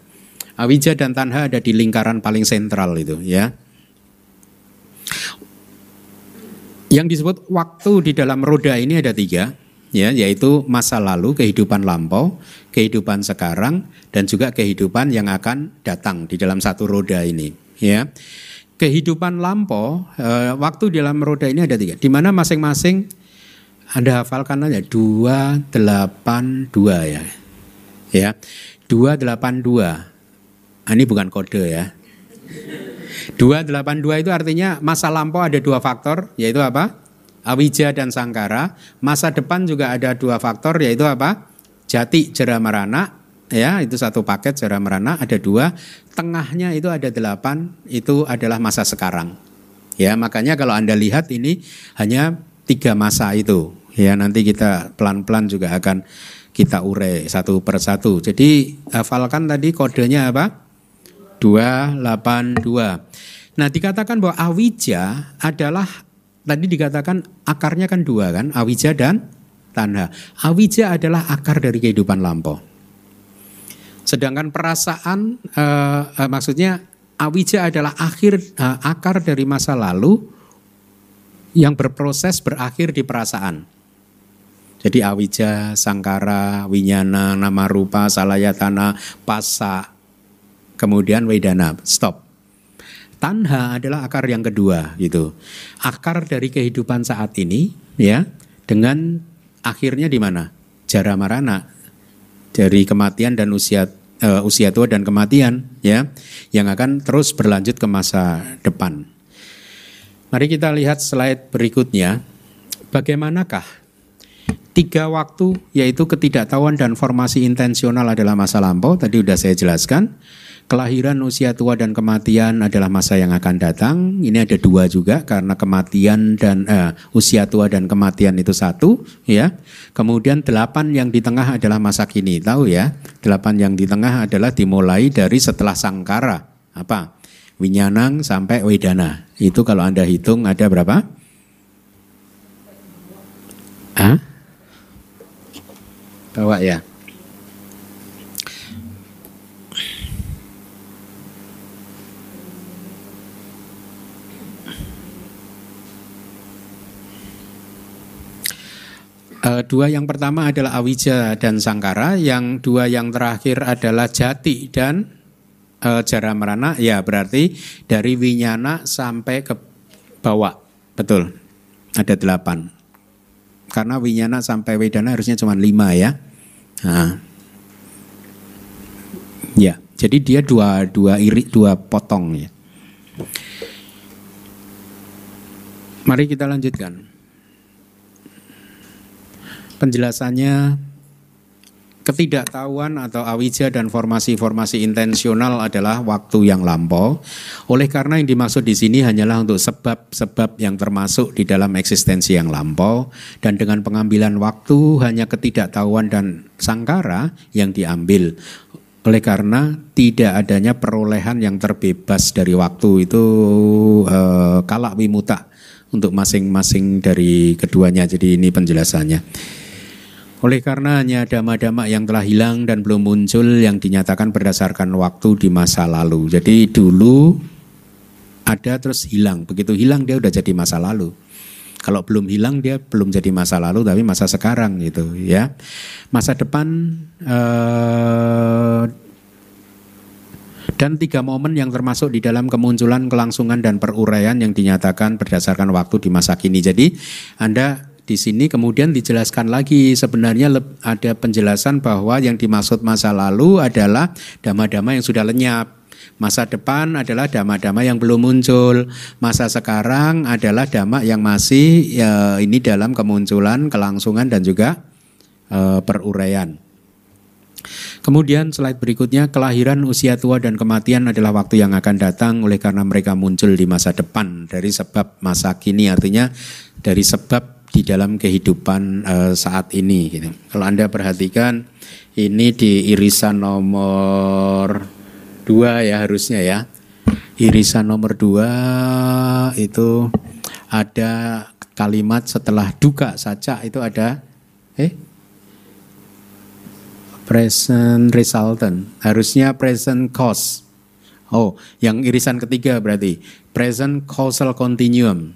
Awija dan tanha ada di lingkaran paling sentral itu ya. Yang disebut waktu di dalam roda ini ada tiga ya yaitu masa lalu, kehidupan lampau, kehidupan sekarang dan juga kehidupan yang akan datang di dalam satu roda ini, ya. Kehidupan lampau e, waktu di dalam roda ini ada tiga, di mana masing-masing Anda hafalkan aja dua delapan dua ya, ya dua delapan dua. Ah, ini bukan kode ya. Dua delapan dua itu artinya masa lampau ada dua faktor, yaitu apa? Awija dan Sangkara. Masa depan juga ada dua faktor yaitu apa? Jati Jera Marana ya itu satu paket Jera Marana ada dua. Tengahnya itu ada delapan itu adalah masa sekarang. Ya makanya kalau anda lihat ini hanya tiga masa itu. Ya nanti kita pelan-pelan juga akan kita urai satu per satu. Jadi hafalkan tadi kodenya apa? 282. Nah dikatakan bahwa awija adalah tadi dikatakan akarnya kan dua kan, awija dan tanha. Awija adalah akar dari kehidupan lampau. Sedangkan perasaan uh, uh, maksudnya awija adalah akhir uh, akar dari masa lalu yang berproses berakhir di perasaan. Jadi awija, sangkara, winyana, nama rupa, salayatana, pasa, kemudian wedana, stop. Tanha adalah akar yang kedua gitu. Akar dari kehidupan saat ini ya dengan akhirnya di mana? Jara marana dari kematian dan usia uh, usia tua dan kematian ya yang akan terus berlanjut ke masa depan. Mari kita lihat slide berikutnya. Bagaimanakah Tiga waktu yaitu ketidaktahuan dan formasi intensional adalah masa lampau. Tadi sudah saya jelaskan. Kelahiran, usia tua dan kematian adalah masa yang akan datang. Ini ada dua juga karena kematian dan uh, usia tua dan kematian itu satu, ya. Kemudian delapan yang di tengah adalah masa kini. Tahu ya? Delapan yang di tengah adalah dimulai dari setelah sangkara. Apa? Winyanang sampai Wedana. Itu kalau Anda hitung ada berapa? Hah? Bawa ya. Uh, dua yang pertama adalah awija dan sangkara, yang dua yang terakhir adalah jati dan uh, jara merana. Ya berarti dari winyana sampai ke bawah, betul. Ada delapan. Karena winyana sampai wedana harusnya cuma lima ya. Nah. Ya, jadi dia dua dua iri dua potong ya. Mari kita lanjutkan penjelasannya ketidaktahuan atau awija dan formasi-formasi intensional adalah waktu yang lampau. Oleh karena yang dimaksud di sini hanyalah untuk sebab-sebab yang termasuk di dalam eksistensi yang lampau dan dengan pengambilan waktu hanya ketidaktahuan dan sangkara yang diambil. Oleh karena tidak adanya perolehan yang terbebas dari waktu itu eh, kalak wimuta untuk masing-masing dari keduanya. Jadi ini penjelasannya. Oleh karena hanya dama-dama yang telah hilang dan belum muncul yang dinyatakan berdasarkan waktu di masa lalu. Jadi dulu ada terus hilang. Begitu hilang dia udah jadi masa lalu. Kalau belum hilang dia belum jadi masa lalu tapi masa sekarang gitu ya. Masa depan eh, dan tiga momen yang termasuk di dalam kemunculan, kelangsungan dan peruraian yang dinyatakan berdasarkan waktu di masa kini. Jadi Anda di sini kemudian dijelaskan lagi sebenarnya ada penjelasan bahwa yang dimaksud masa lalu adalah dama-dama yang sudah lenyap. Masa depan adalah dama-dama yang belum muncul. Masa sekarang adalah dama yang masih ya, ini dalam kemunculan, kelangsungan dan juga e, peruraian. Kemudian slide berikutnya kelahiran, usia tua dan kematian adalah waktu yang akan datang oleh karena mereka muncul di masa depan dari sebab masa kini artinya dari sebab di dalam kehidupan uh, saat ini. Gitu. Kalau anda perhatikan ini di irisan nomor dua ya harusnya ya. Irisan nomor dua itu ada kalimat setelah duka saja itu ada eh present resultant harusnya present cause. Oh, yang irisan ketiga berarti present causal continuum.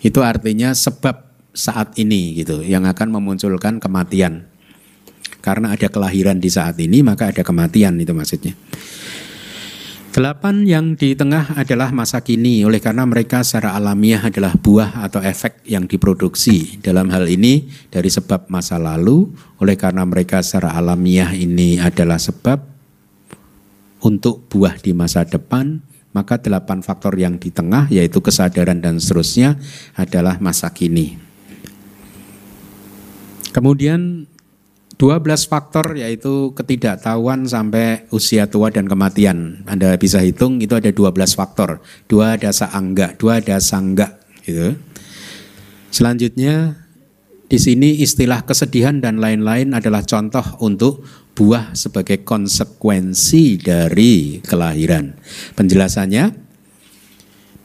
Itu artinya sebab saat ini gitu yang akan memunculkan kematian. Karena ada kelahiran di saat ini maka ada kematian itu maksudnya. Delapan yang di tengah adalah masa kini oleh karena mereka secara alamiah adalah buah atau efek yang diproduksi. Dalam hal ini dari sebab masa lalu oleh karena mereka secara alamiah ini adalah sebab untuk buah di masa depan maka delapan faktor yang di tengah yaitu kesadaran dan seterusnya adalah masa kini. Kemudian 12 faktor yaitu ketidaktahuan sampai usia tua dan kematian. Anda bisa hitung itu ada 12 faktor. Dua dasa angga, dua dasa angga gitu. Selanjutnya di sini istilah kesedihan dan lain-lain adalah contoh untuk buah sebagai konsekuensi dari kelahiran. Penjelasannya,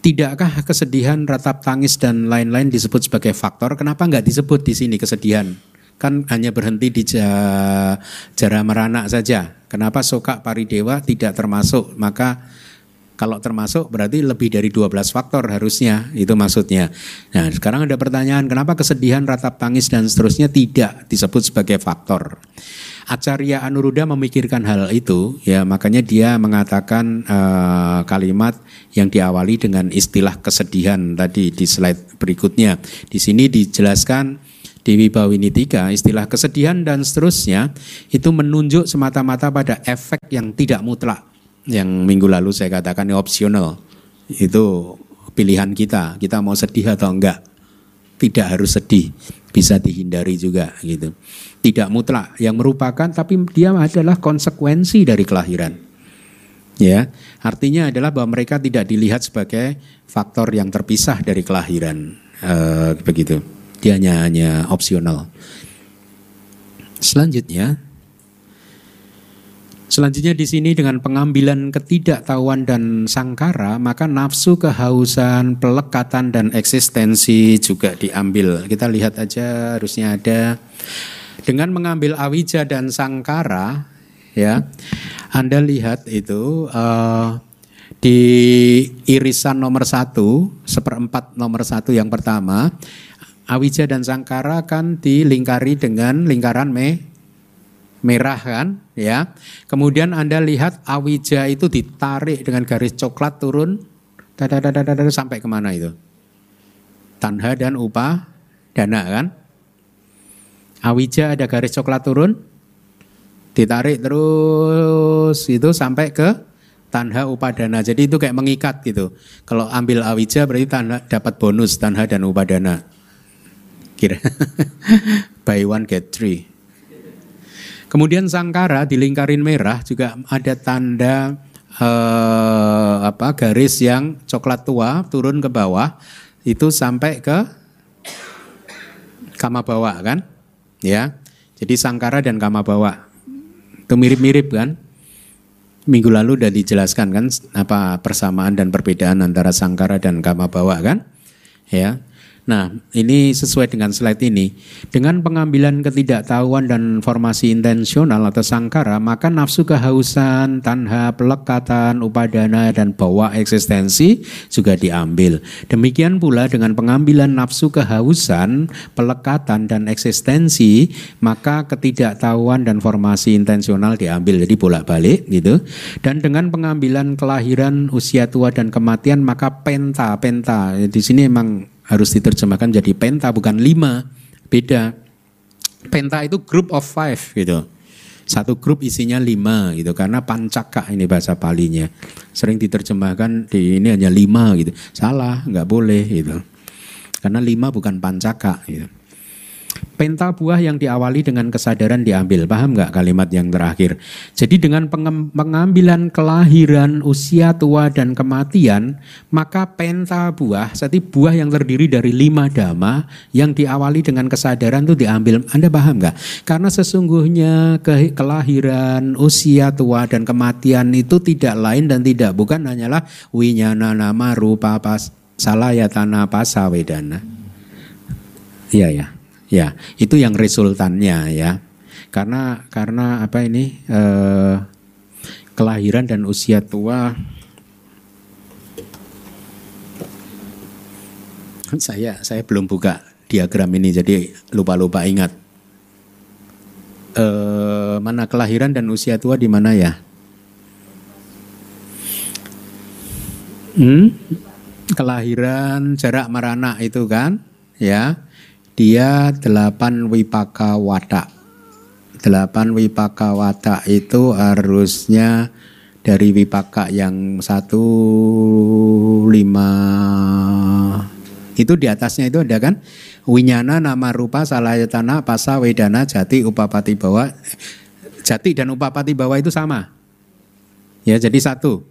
tidakkah kesedihan, ratap tangis dan lain-lain disebut sebagai faktor? Kenapa nggak disebut di sini kesedihan? Kan hanya berhenti di jara merana saja. Kenapa soka paridewa tidak termasuk? Maka kalau termasuk berarti lebih dari 12 faktor harusnya, itu maksudnya. Nah sekarang ada pertanyaan, kenapa kesedihan, ratap tangis dan seterusnya tidak disebut sebagai faktor? Acarya Anuruddha memikirkan hal itu, ya makanya dia mengatakan uh, kalimat yang diawali dengan istilah kesedihan tadi di slide berikutnya. Di sini dijelaskan Dewi Bawinitika, istilah kesedihan dan seterusnya itu menunjuk semata-mata pada efek yang tidak mutlak. Yang minggu lalu saya katakan opsional. Itu pilihan kita, kita mau sedih atau enggak. tidak harus sedih, bisa dihindari juga gitu. Tidak mutlak yang merupakan tapi dia adalah konsekuensi dari kelahiran. Ya, artinya adalah bahwa mereka tidak dilihat sebagai faktor yang terpisah dari kelahiran. Uh, begitu. Dia hanya, hanya opsional. Selanjutnya, Selanjutnya di sini dengan pengambilan ketidaktahuan dan sangkara, maka nafsu kehausan, pelekatan dan eksistensi juga diambil. Kita lihat aja harusnya ada dengan mengambil awija dan sangkara, ya. Anda lihat itu uh, di irisan nomor satu, seperempat nomor satu yang pertama, awija dan sangkara kan dilingkari dengan lingkaran me merah kan ya. Kemudian Anda lihat awija itu ditarik dengan garis coklat turun sampai ke mana itu? Tanha dan upah dana kan? Awija ada garis coklat turun, ditarik terus itu sampai ke tanha upadana. Jadi itu kayak mengikat gitu. Kalau ambil awija berarti tanha, dapat bonus tanha dan upadana. Kira buy one get three. Kemudian sangkara di lingkarin merah juga ada tanda eh, apa garis yang coklat tua turun ke bawah itu sampai ke kama bawah kan? Ya. Jadi sangkara dan kama bawah itu mirip-mirip kan? Minggu lalu udah dijelaskan kan apa persamaan dan perbedaan antara sangkara dan kama bawah kan? Ya. Nah, ini sesuai dengan slide ini. Dengan pengambilan ketidaktahuan dan formasi intensional atau sangkara, maka nafsu kehausan, tanha, pelekatan, upadana, dan bawa eksistensi juga diambil. Demikian pula dengan pengambilan nafsu kehausan, pelekatan, dan eksistensi, maka ketidaktahuan dan formasi intensional diambil. Jadi bolak-balik gitu. Dan dengan pengambilan kelahiran, usia tua, dan kematian, maka penta, penta. Di sini emang harus diterjemahkan jadi penta bukan lima. Beda. Penta itu group of five gitu. Satu grup isinya lima gitu. Karena pancaka ini bahasa palinya sering diterjemahkan di ini hanya lima gitu. Salah nggak boleh gitu. Karena lima bukan pancaka gitu Penta buah yang diawali dengan kesadaran diambil. Paham nggak kalimat yang terakhir? Jadi dengan pengambilan kelahiran, usia tua dan kematian, maka penta buah, jadi buah yang terdiri dari lima dhamma yang diawali dengan kesadaran itu diambil. Anda paham nggak? Karena sesungguhnya ke kelahiran, usia tua dan kematian itu tidak lain dan tidak bukan hanyalah winyana nama rupa pas salayatana pasawedana. Iya ya. Ya, itu yang resultannya ya. Karena karena apa ini eh, kelahiran dan usia tua saya saya belum buka diagram ini jadi lupa-lupa ingat. Eh, mana kelahiran dan usia tua di mana ya? Hmm? Kelahiran jarak merana itu kan, ya dia delapan wipaka watak. Delapan wipaka watak itu harusnya dari wipaka yang satu lima itu di atasnya itu ada kan? Winyana nama rupa salayatana pasa wedana jati upapati bawa jati dan upapati bawa itu sama. Ya jadi satu.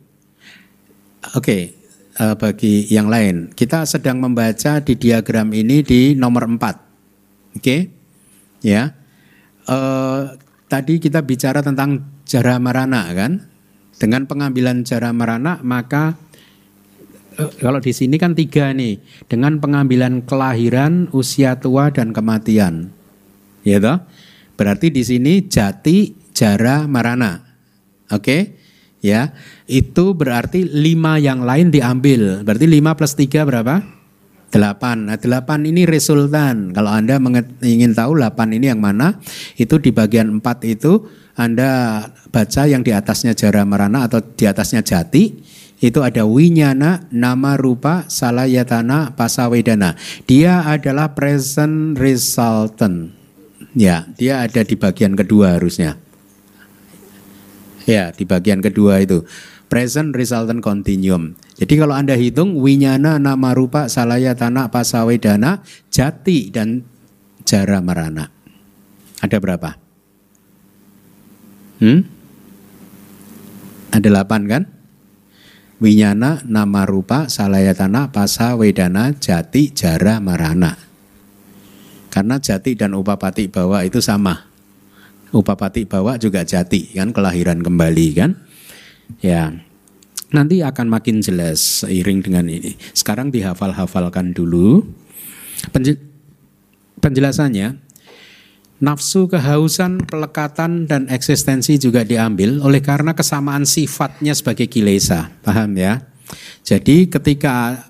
Oke. okay uh, bagi yang lain. Kita sedang membaca di diagram ini di nomor 4. Oke. Okay? Ya. Uh, tadi kita bicara tentang jara marana kan? Dengan pengambilan jara marana maka uh, kalau di sini kan tiga nih. Dengan pengambilan kelahiran, usia tua dan kematian. Ya toh? Berarti di sini jati jara marana. Oke? Okay? Ya itu berarti lima yang lain diambil. Berarti lima plus tiga berapa? Delapan. Nah, delapan ini resultan. Kalau Anda ingin tahu delapan ini yang mana, itu di bagian empat itu Anda baca yang di atasnya jara merana atau di atasnya jati, itu ada winyana, nama rupa, salayatana, pasawedana. Dia adalah present resultant. Ya, dia ada di bagian kedua harusnya. Ya, di bagian kedua itu present resultant continuum. Jadi kalau Anda hitung winyana nama rupa salaya tanah pasawedana jati dan jara marana. Ada berapa? Hmm? Ada delapan kan? Winyana, nama rupa, salayatana, pasa, wedana, jati, jara, marana. Karena jati dan upapati bawa itu sama. Upapati bawa juga jati kan kelahiran kembali kan. Ya. Nanti akan makin jelas seiring dengan ini. Sekarang dihafal-hafalkan dulu. Penjelasannya Nafsu kehausan, pelekatan, dan eksistensi juga diambil oleh karena kesamaan sifatnya sebagai kilesa. Paham ya? Jadi ketika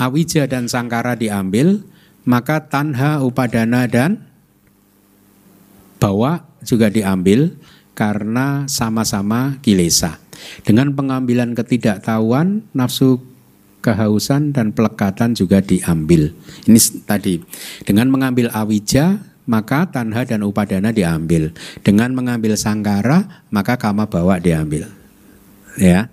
awija dan sangkara diambil, maka tanha, upadana, dan bawa juga diambil karena sama-sama kilesa. Dengan pengambilan ketidaktahuan, nafsu kehausan dan pelekatan juga diambil. Ini tadi dengan mengambil awija maka tanha dan upadana diambil. Dengan mengambil sangkara, maka kama bawa diambil. Ya.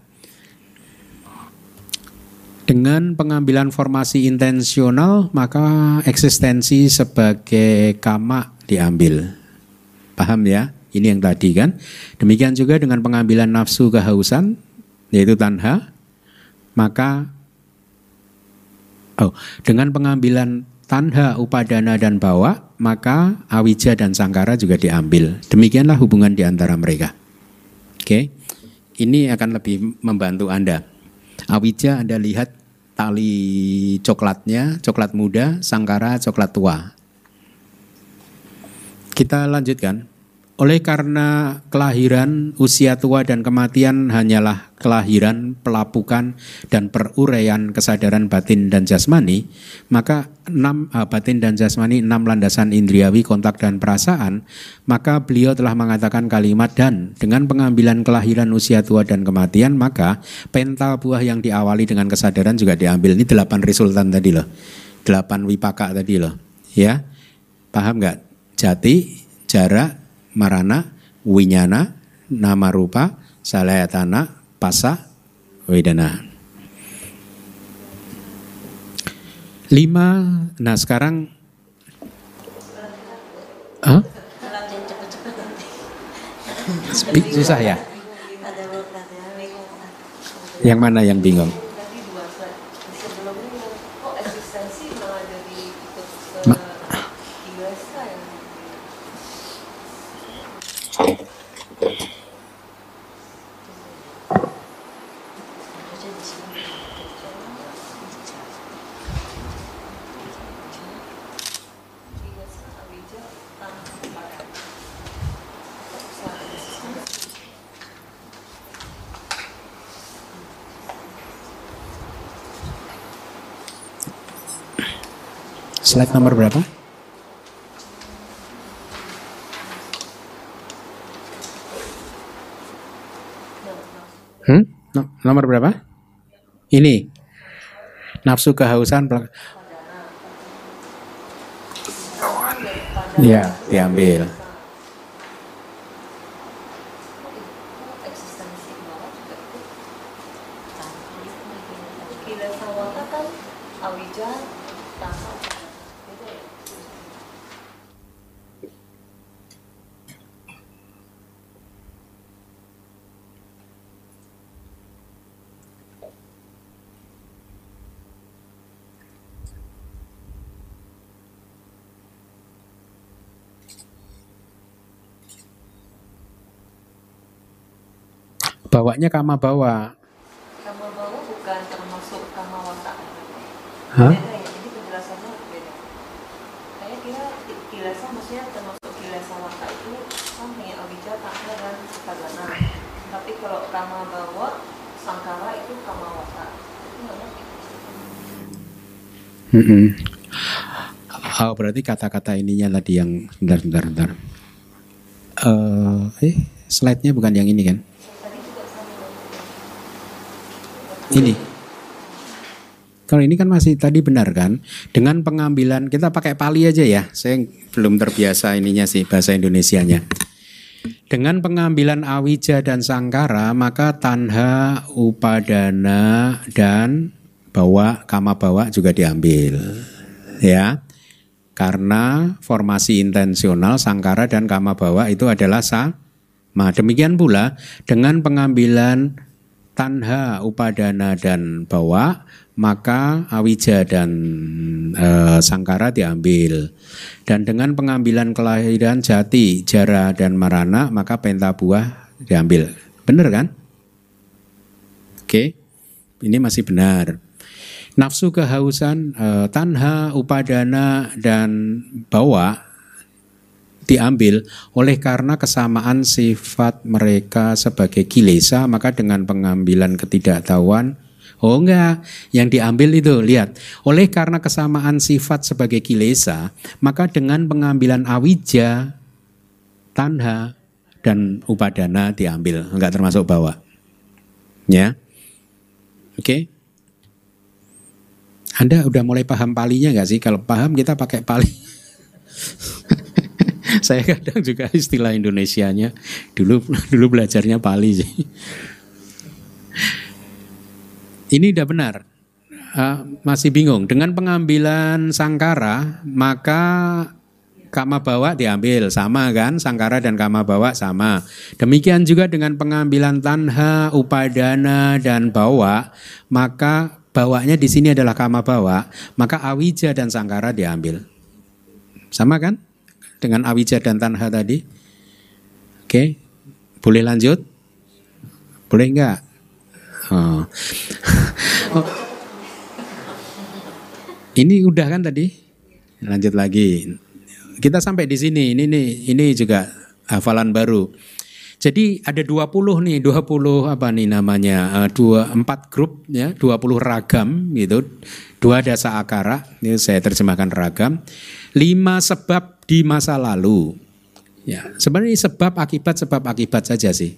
Dengan pengambilan formasi intensional, maka eksistensi sebagai kama diambil. Paham ya? Ini yang tadi kan. Demikian juga dengan pengambilan nafsu kehausan, yaitu tanha, maka oh, dengan pengambilan tanha, upadana, dan bawa, maka awija dan sangkara juga diambil. Demikianlah hubungan di antara mereka. Oke, ini akan lebih membantu Anda. Awija Anda lihat tali coklatnya, coklat muda, sangkara coklat tua. Kita lanjutkan. Oleh karena kelahiran, usia tua dan kematian hanyalah kelahiran, pelapukan dan peruraian kesadaran batin dan jasmani, maka enam uh, batin dan jasmani enam landasan indriawi kontak dan perasaan, maka beliau telah mengatakan kalimat dan dengan pengambilan kelahiran, usia tua dan kematian, maka penta buah yang diawali dengan kesadaran juga diambil. Ini delapan resultan tadi loh, delapan wipaka tadi loh, ya paham nggak? Jati, jarak, marana, winyana, nama rupa, salayatana, pasa, wedana. Lima, nah sekarang huh? Speak susah ya? Yang mana yang bingung? Slide nomor berapa? Hmm? nomor berapa? Ini. Nafsu kehausan. Ya, diambil. Bawanya kama bawa. Kama bawa bukan termasuk kama wata. Hah? Beda ya, jadi penjelasannya beda. Saya kira kilasa maksudnya termasuk kilasa wata itu sama ya abija, takna dan sagana. Tapi kalau kama bawa, sangkara itu kama wata. Itu nggak ngerti. Mm-mm. Oh, berarti kata-kata ininya tadi yang bentar bentar bentar. Eh, eh slide-nya bukan yang ini kan? Tadi juga sama. Ini. Kalau ini kan masih tadi benar kan? Dengan pengambilan kita pakai pali aja ya. Saya belum terbiasa ininya sih bahasa Indonesianya. Dengan pengambilan awija dan sangkara maka tanha, upadana dan bawa kama bawa juga diambil. Ya. Karena formasi intensional sangkara dan kama bawa itu adalah sama. Demikian pula dengan pengambilan tanha, upadana dan bawa maka awija dan e, sangkara diambil. Dan dengan pengambilan kelahiran jati, jara dan marana maka penta buah diambil. Benar kan? Oke. Ini masih benar. Nafsu kehausan, e, tanha, upadana dan bawa diambil oleh karena kesamaan sifat mereka sebagai kilesa maka dengan pengambilan ketidaktahuan Oh enggak, yang diambil itu lihat. Oleh karena kesamaan sifat sebagai kilesa, maka dengan pengambilan awija, tanha, dan upadana diambil, enggak termasuk bawa. Ya. Oke. Okay? Anda udah mulai paham palinya enggak sih? Kalau paham kita pakai pali. Saya kadang juga istilah Indonesianya dulu dulu belajarnya pali sih. Ini udah benar. Uh, masih bingung. Dengan pengambilan sangkara, maka kama bawa diambil sama kan sangkara dan kama bawa sama demikian juga dengan pengambilan tanha upadana dan bawa maka bawanya di sini adalah kama bawa maka awija dan sangkara diambil sama kan dengan awija dan tanha tadi oke boleh lanjut boleh enggak Oh. oh. Ini udah kan tadi? Lanjut lagi. Kita sampai di sini. Ini nih, ini juga hafalan baru. Jadi ada 20 nih, 20 apa nih namanya? Uh, dua empat grup ya, 20 ragam gitu. Dua dasa akara, ini saya terjemahkan ragam. Lima sebab di masa lalu. Ya, sebenarnya sebab akibat sebab akibat saja sih.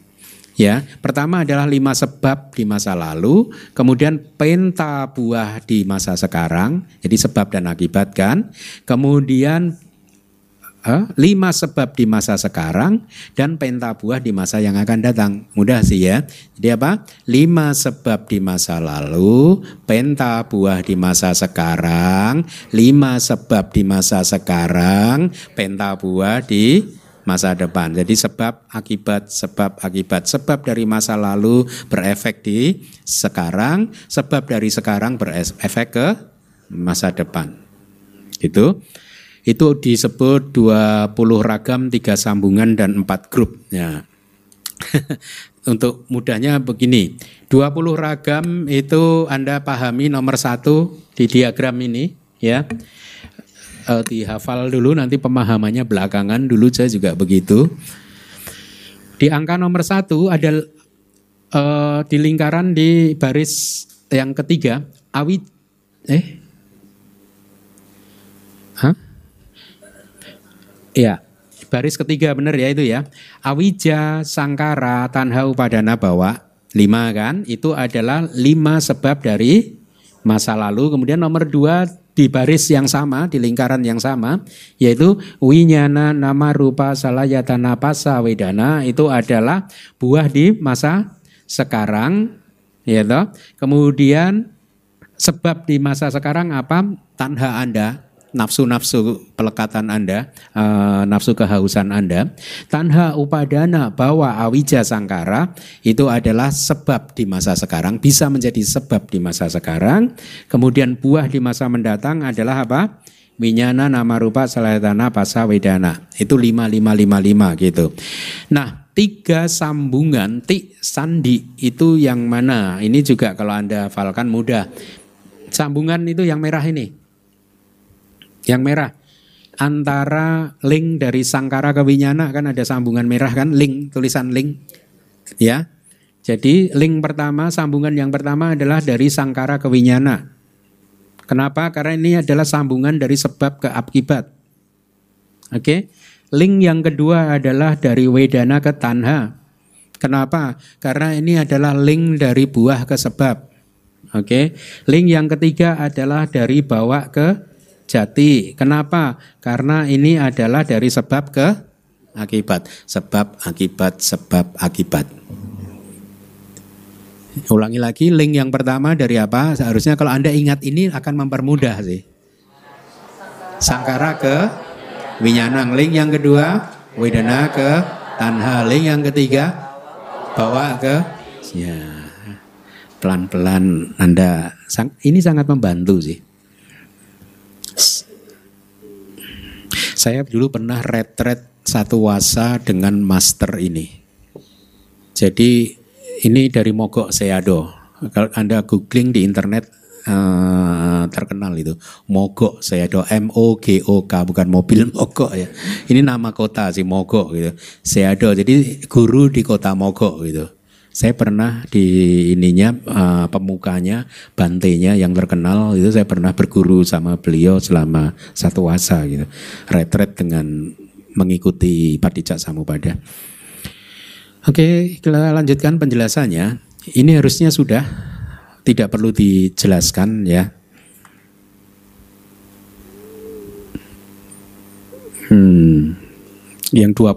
Ya, pertama adalah lima sebab di masa lalu, kemudian penta buah di masa sekarang, jadi sebab dan akibat kan. Kemudian lima sebab di masa sekarang dan penta buah di masa yang akan datang. Mudah sih ya. Jadi apa? Lima sebab di masa lalu, penta buah di masa sekarang, lima sebab di masa sekarang, penta buah di masa depan. Jadi sebab akibat sebab akibat sebab dari masa lalu berefek di sekarang, sebab dari sekarang berefek ke masa depan. Itu itu disebut 20 ragam, tiga sambungan dan empat grup. Ya. Untuk mudahnya begini, 20 ragam itu Anda pahami nomor satu di diagram ini ya uh, dihafal dulu nanti pemahamannya belakangan dulu saya juga begitu. Di angka nomor satu ada uh, di lingkaran di baris yang ketiga awi eh Ya, baris ketiga benar ya itu ya. Awija, Sangkara, Tanha, Upadana, Bawa. Lima kan, itu adalah lima sebab dari masa lalu. Kemudian nomor dua di baris yang sama, di lingkaran yang sama, yaitu winyana nama rupa salayatana pasa wedana itu adalah buah di masa sekarang, ya. Kemudian sebab di masa sekarang apa? Tanha Anda, nafsu-nafsu pelekatan Anda, uh, nafsu kehausan Anda. Tanha upadana bahwa awija sangkara itu adalah sebab di masa sekarang, bisa menjadi sebab di masa sekarang. Kemudian buah di masa mendatang adalah apa? Minyana nama rupa salayatana pasa wedana. Itu lima lima lima lima gitu. Nah, tiga sambungan ti sandi itu yang mana? Ini juga kalau Anda hafalkan mudah. Sambungan itu yang merah ini yang merah. Antara link dari sangkara ke winyana kan ada sambungan merah kan? Link tulisan link. Ya. Jadi link pertama sambungan yang pertama adalah dari sangkara ke winyana. Kenapa? Karena ini adalah sambungan dari sebab ke akibat. Oke. Link yang kedua adalah dari wedana ke tanha. Kenapa? Karena ini adalah link dari buah ke sebab. Oke. Link yang ketiga adalah dari bawa ke jati. Kenapa? Karena ini adalah dari sebab ke akibat, sebab, akibat, sebab, akibat. Ulangi lagi link yang pertama dari apa? Seharusnya kalau Anda ingat ini akan mempermudah sih. Sangkara ke Winyanang. Link yang kedua Wedana ke Tanha. Link yang ketiga bawa ke ya pelan-pelan Anda ini sangat membantu sih. Saya dulu pernah retret satu wasa dengan master ini. Jadi ini dari Mogok Seado. Kalau Anda googling di internet uh, terkenal itu Mogok Seado M O G O K bukan mobil Mogok ya. Ini nama kota sih Mogok gitu. Seado. Jadi guru di kota Mogok gitu. Saya pernah di ininya uh, pemukanya bantenya yang terkenal itu saya pernah berguru sama beliau selama satu wasa gitu. Retret dengan mengikuti Patijak Samupada. Oke, kita lanjutkan penjelasannya. Ini harusnya sudah tidak perlu dijelaskan ya. Hmm, yang 20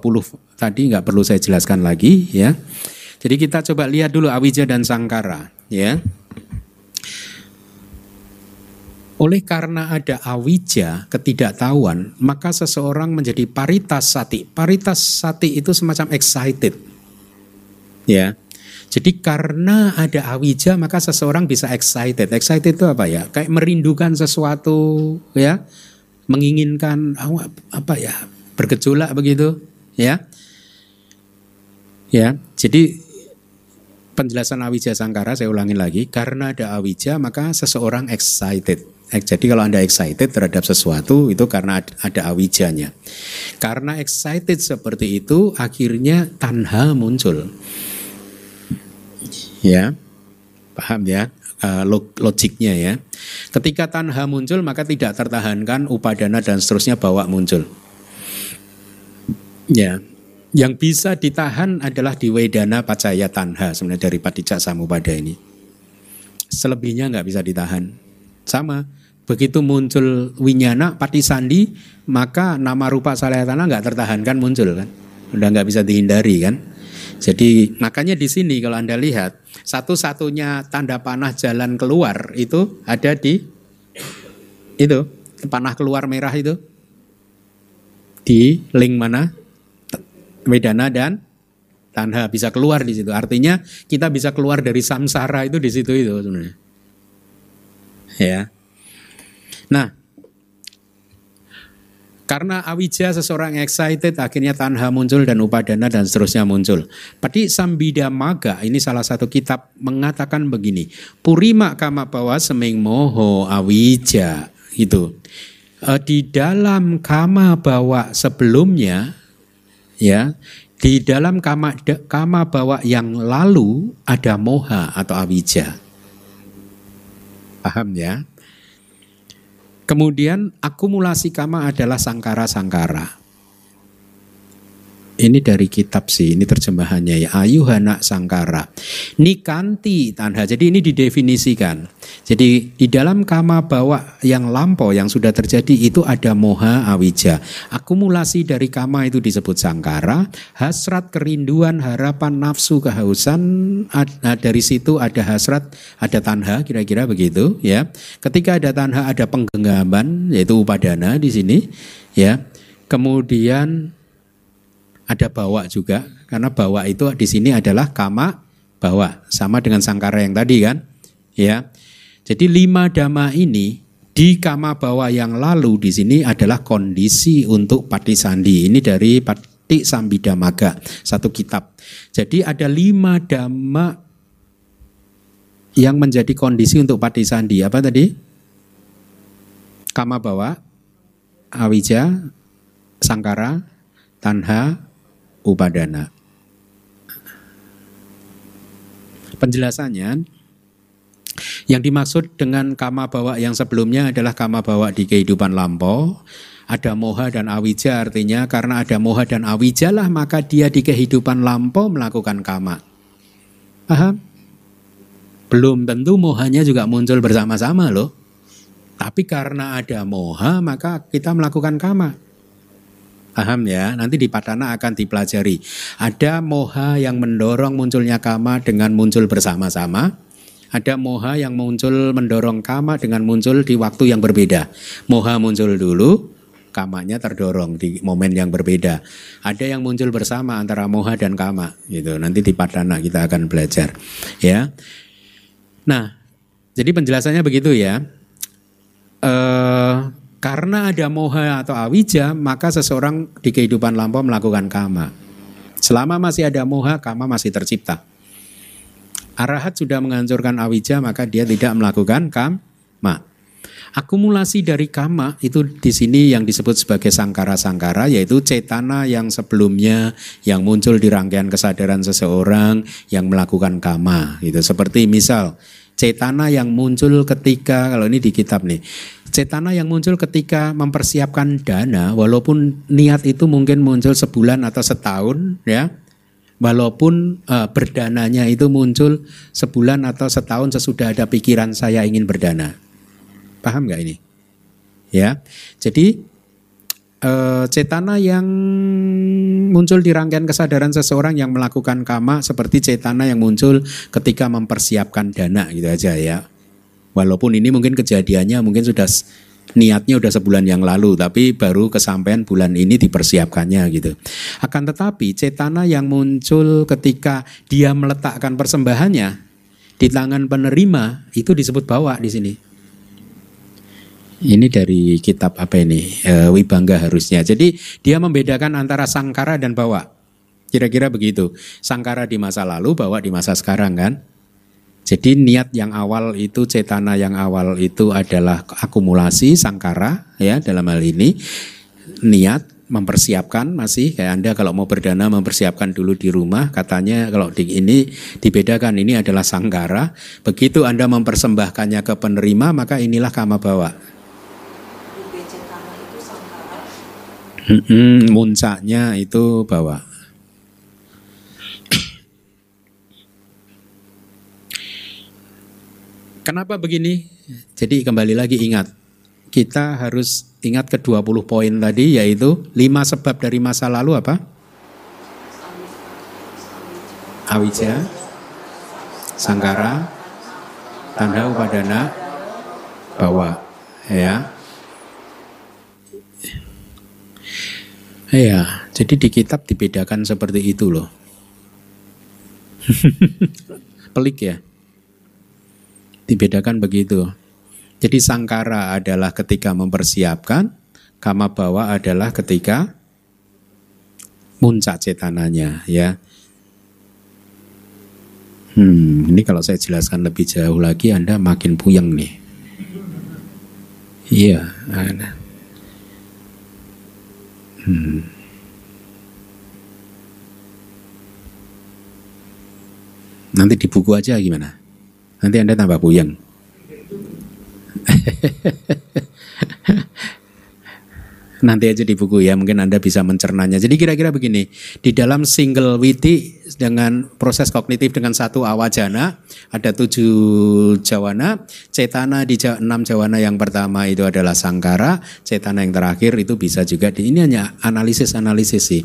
tadi nggak perlu saya jelaskan lagi ya. Jadi kita coba lihat dulu awija dan sangkara, ya. Oleh karena ada awija, ketidaktahuan, maka seseorang menjadi paritas sati. Paritas sati itu semacam excited. Ya. Jadi karena ada awija maka seseorang bisa excited. Excited itu apa ya? Kayak merindukan sesuatu ya, menginginkan apa ya? bergejolak begitu, ya. Ya. Jadi penjelasan awija sangkara saya ulangi lagi. Karena ada awija maka seseorang excited. Jadi kalau anda excited terhadap sesuatu itu karena ada awijanya. Karena excited seperti itu akhirnya tanha muncul. Ya paham ya? Uh, logiknya ya. Ketika tanha muncul maka tidak tertahankan upadana dan seterusnya bawa muncul. Ya yang bisa ditahan adalah di Wedana Pacaya Tanha sebenarnya dari Padicak Samupada ini. Selebihnya nggak bisa ditahan. Sama, begitu muncul Winyana Patisandi, maka nama rupa Salayatana nggak tertahankan muncul kan. Udah nggak bisa dihindari kan. Jadi makanya di sini kalau Anda lihat satu-satunya tanda panah jalan keluar itu ada di itu panah keluar merah itu di link mana? Wedana dan Tanha bisa keluar di situ. Artinya kita bisa keluar dari samsara itu di situ itu sebenarnya. Ya. Nah, karena awija seseorang excited akhirnya tanha muncul dan upadana dan seterusnya muncul. Padi Sambida Maga ini salah satu kitab mengatakan begini. Purima kama bawa seming moho awija itu. E, di dalam kama bawa sebelumnya ya di dalam kama kama bawa yang lalu ada moha atau awija. Paham ya? Kemudian akumulasi kama adalah sangkara-sangkara ini dari kitab sih, ini terjemahannya ya. Ayuhana sangkara. Nikanti tanha. Jadi ini didefinisikan. Jadi di dalam kama bawa yang lampau yang sudah terjadi itu ada moha awija. Akumulasi dari kama itu disebut sangkara. Hasrat, kerinduan, harapan, nafsu, kehausan. Nah, dari situ ada hasrat, ada tanha, kira-kira begitu ya. Ketika ada tanha ada penggenggaman yaitu upadana di sini ya. Kemudian ada bawa juga karena bawa itu di sini adalah kama bawa sama dengan sangkara yang tadi kan? Ya. Jadi lima dhamma ini di kama bawa yang lalu di sini adalah kondisi untuk pati sandi. Ini dari pati sambidamaga satu kitab. Jadi ada lima dhamma yang menjadi kondisi untuk pati sandi. Apa tadi? Kama bawa awija sangkara tanha upadana. Penjelasannya, yang dimaksud dengan kama bawa yang sebelumnya adalah kama bawa di kehidupan lampau. Ada moha dan awija artinya karena ada moha dan awija lah maka dia di kehidupan lampau melakukan kama. Paham? Belum tentu mohanya juga muncul bersama-sama loh. Tapi karena ada moha maka kita melakukan kama. Paham ya? Nanti di Padana akan dipelajari. Ada moha yang mendorong munculnya kama dengan muncul bersama-sama. Ada moha yang muncul mendorong kama dengan muncul di waktu yang berbeda. Moha muncul dulu, kamanya terdorong di momen yang berbeda. Ada yang muncul bersama antara moha dan kama gitu. Nanti di Padana kita akan belajar. Ya. Nah, jadi penjelasannya begitu ya. Eh karena ada moha atau awija, maka seseorang di kehidupan lampau melakukan kama. Selama masih ada moha, kama masih tercipta. Arahat sudah menghancurkan awija, maka dia tidak melakukan kama. Akumulasi dari kama itu di sini yang disebut sebagai sangkara-sangkara yaitu cetana yang sebelumnya yang muncul di rangkaian kesadaran seseorang yang melakukan kama gitu. Seperti misal cetana yang muncul ketika kalau ini di kitab nih cetana yang muncul ketika mempersiapkan dana, walaupun niat itu mungkin muncul sebulan atau setahun, ya, walaupun uh, berdananya itu muncul sebulan atau setahun sesudah ada pikiran saya ingin berdana, paham nggak ini? Ya, jadi uh, cetana yang muncul di rangkaian kesadaran seseorang yang melakukan kama seperti cetana yang muncul ketika mempersiapkan dana gitu aja ya Walaupun ini mungkin kejadiannya mungkin sudah niatnya udah sebulan yang lalu tapi baru kesampaian bulan ini dipersiapkannya gitu. Akan tetapi cetana yang muncul ketika dia meletakkan persembahannya di tangan penerima itu disebut bawa di sini. Ini dari kitab apa ini? E, Wibangga harusnya. Jadi dia membedakan antara sangkara dan bawa. Kira-kira begitu. Sangkara di masa lalu, bawa di masa sekarang kan? Jadi niat yang awal itu cetana yang awal itu adalah akumulasi sangkara ya dalam hal ini. Niat mempersiapkan masih kayak Anda kalau mau berdana mempersiapkan dulu di rumah katanya kalau di ini dibedakan ini adalah sangkara. Begitu Anda mempersembahkannya ke penerima maka inilah kama bawa. Muncaknya itu bawa Kenapa begini? Jadi kembali lagi ingat, kita harus ingat ke 20 poin tadi yaitu lima sebab dari masa lalu apa? Awija, Sangkara, Tanda Upadana, Bawa. Ya. Ya, jadi di kitab dibedakan seperti itu loh. Pelik ya. Dibedakan begitu. Jadi sangkara adalah ketika mempersiapkan, kama bawa adalah ketika muncak cetananya ya. Hmm, ini kalau saya jelaskan lebih jauh lagi Anda makin puyeng nih. Iya, ada. Hmm. Nanti di buku aja gimana? Nanti Anda tambah puyeng. Nanti aja di buku ya, mungkin Anda bisa mencernanya. Jadi kira-kira begini, di dalam single witi dengan proses kognitif dengan satu awajana, ada tujuh jawana, cetana di enam jawana yang pertama itu adalah sangkara, cetana yang terakhir itu bisa juga, di, ini hanya analisis-analisis sih.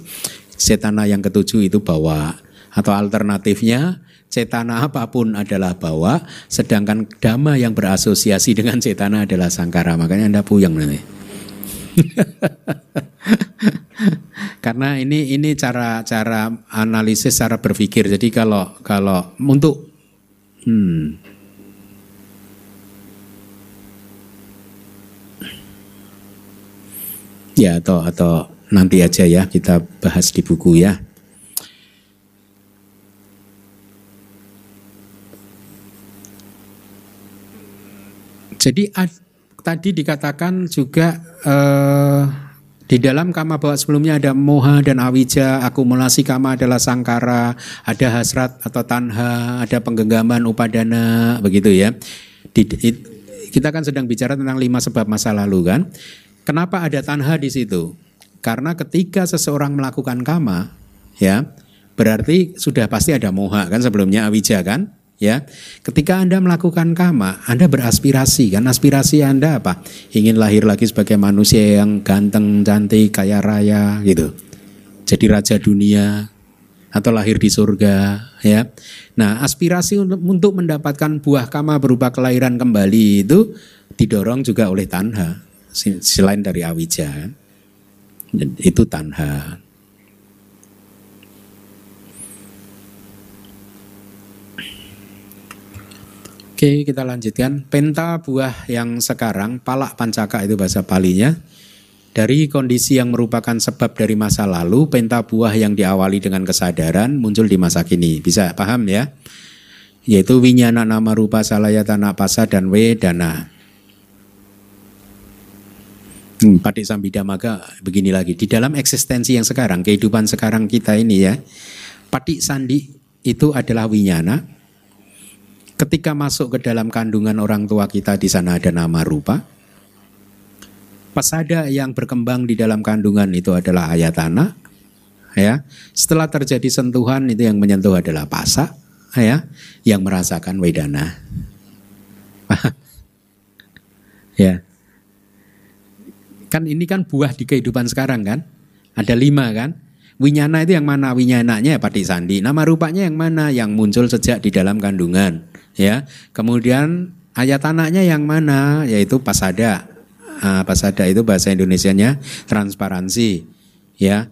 Cetana yang ketujuh itu bawa, atau alternatifnya cetana apa pun adalah bawa, sedangkan dhamma yang berasosiasi dengan cetana adalah sangkara. Makanya Anda puyeng nanti. Karena ini ini cara cara analisis, cara berpikir. Jadi kalau kalau untuk hmm, ya atau atau nanti aja ya kita bahas di buku ya. Jadi ad, tadi dikatakan juga eh, di dalam kama bawa sebelumnya ada moha dan awija, akumulasi kama adalah sangkara, ada hasrat atau tanha, ada penggenggaman upadana, begitu ya. Di, di, kita kan sedang bicara tentang lima sebab masa lalu kan. Kenapa ada tanha di situ? Karena ketika seseorang melakukan kama, ya berarti sudah pasti ada moha kan sebelumnya awija kan, ya. Ketika Anda melakukan kama, Anda beraspirasi kan aspirasi Anda apa? Ingin lahir lagi sebagai manusia yang ganteng, cantik, kaya raya gitu. Jadi raja dunia atau lahir di surga ya. Nah, aspirasi untuk, untuk mendapatkan buah kama berupa kelahiran kembali itu didorong juga oleh tanha selain dari awija. Itu tanha. Oke, kita lanjutkan. Penta buah yang sekarang, palak pancaka itu bahasa palinya. Dari kondisi yang merupakan sebab dari masa lalu, penta buah yang diawali dengan kesadaran muncul di masa kini. Bisa paham ya? Yaitu winyana nama rupa salayatana pasa dan wedana. Hmm, Padik Sambidamaga begini lagi. Di dalam eksistensi yang sekarang, kehidupan sekarang kita ini ya, Padik Sandi itu adalah winyana, Ketika masuk ke dalam kandungan orang tua kita di sana ada nama rupa. Pesada yang berkembang di dalam kandungan itu adalah ayatana. Ya, setelah terjadi sentuhan itu yang menyentuh adalah pasa, ya, yang merasakan wedana. ya, kan ini kan buah di kehidupan sekarang kan, ada lima kan. Winyana itu yang mana? Winyananya ya Pati Sandi. Nama rupanya yang mana? Yang muncul sejak di dalam kandungan ya. Kemudian ayat anaknya yang mana? Yaitu pasada. Uh, pasada itu bahasa Indonesianya transparansi, ya.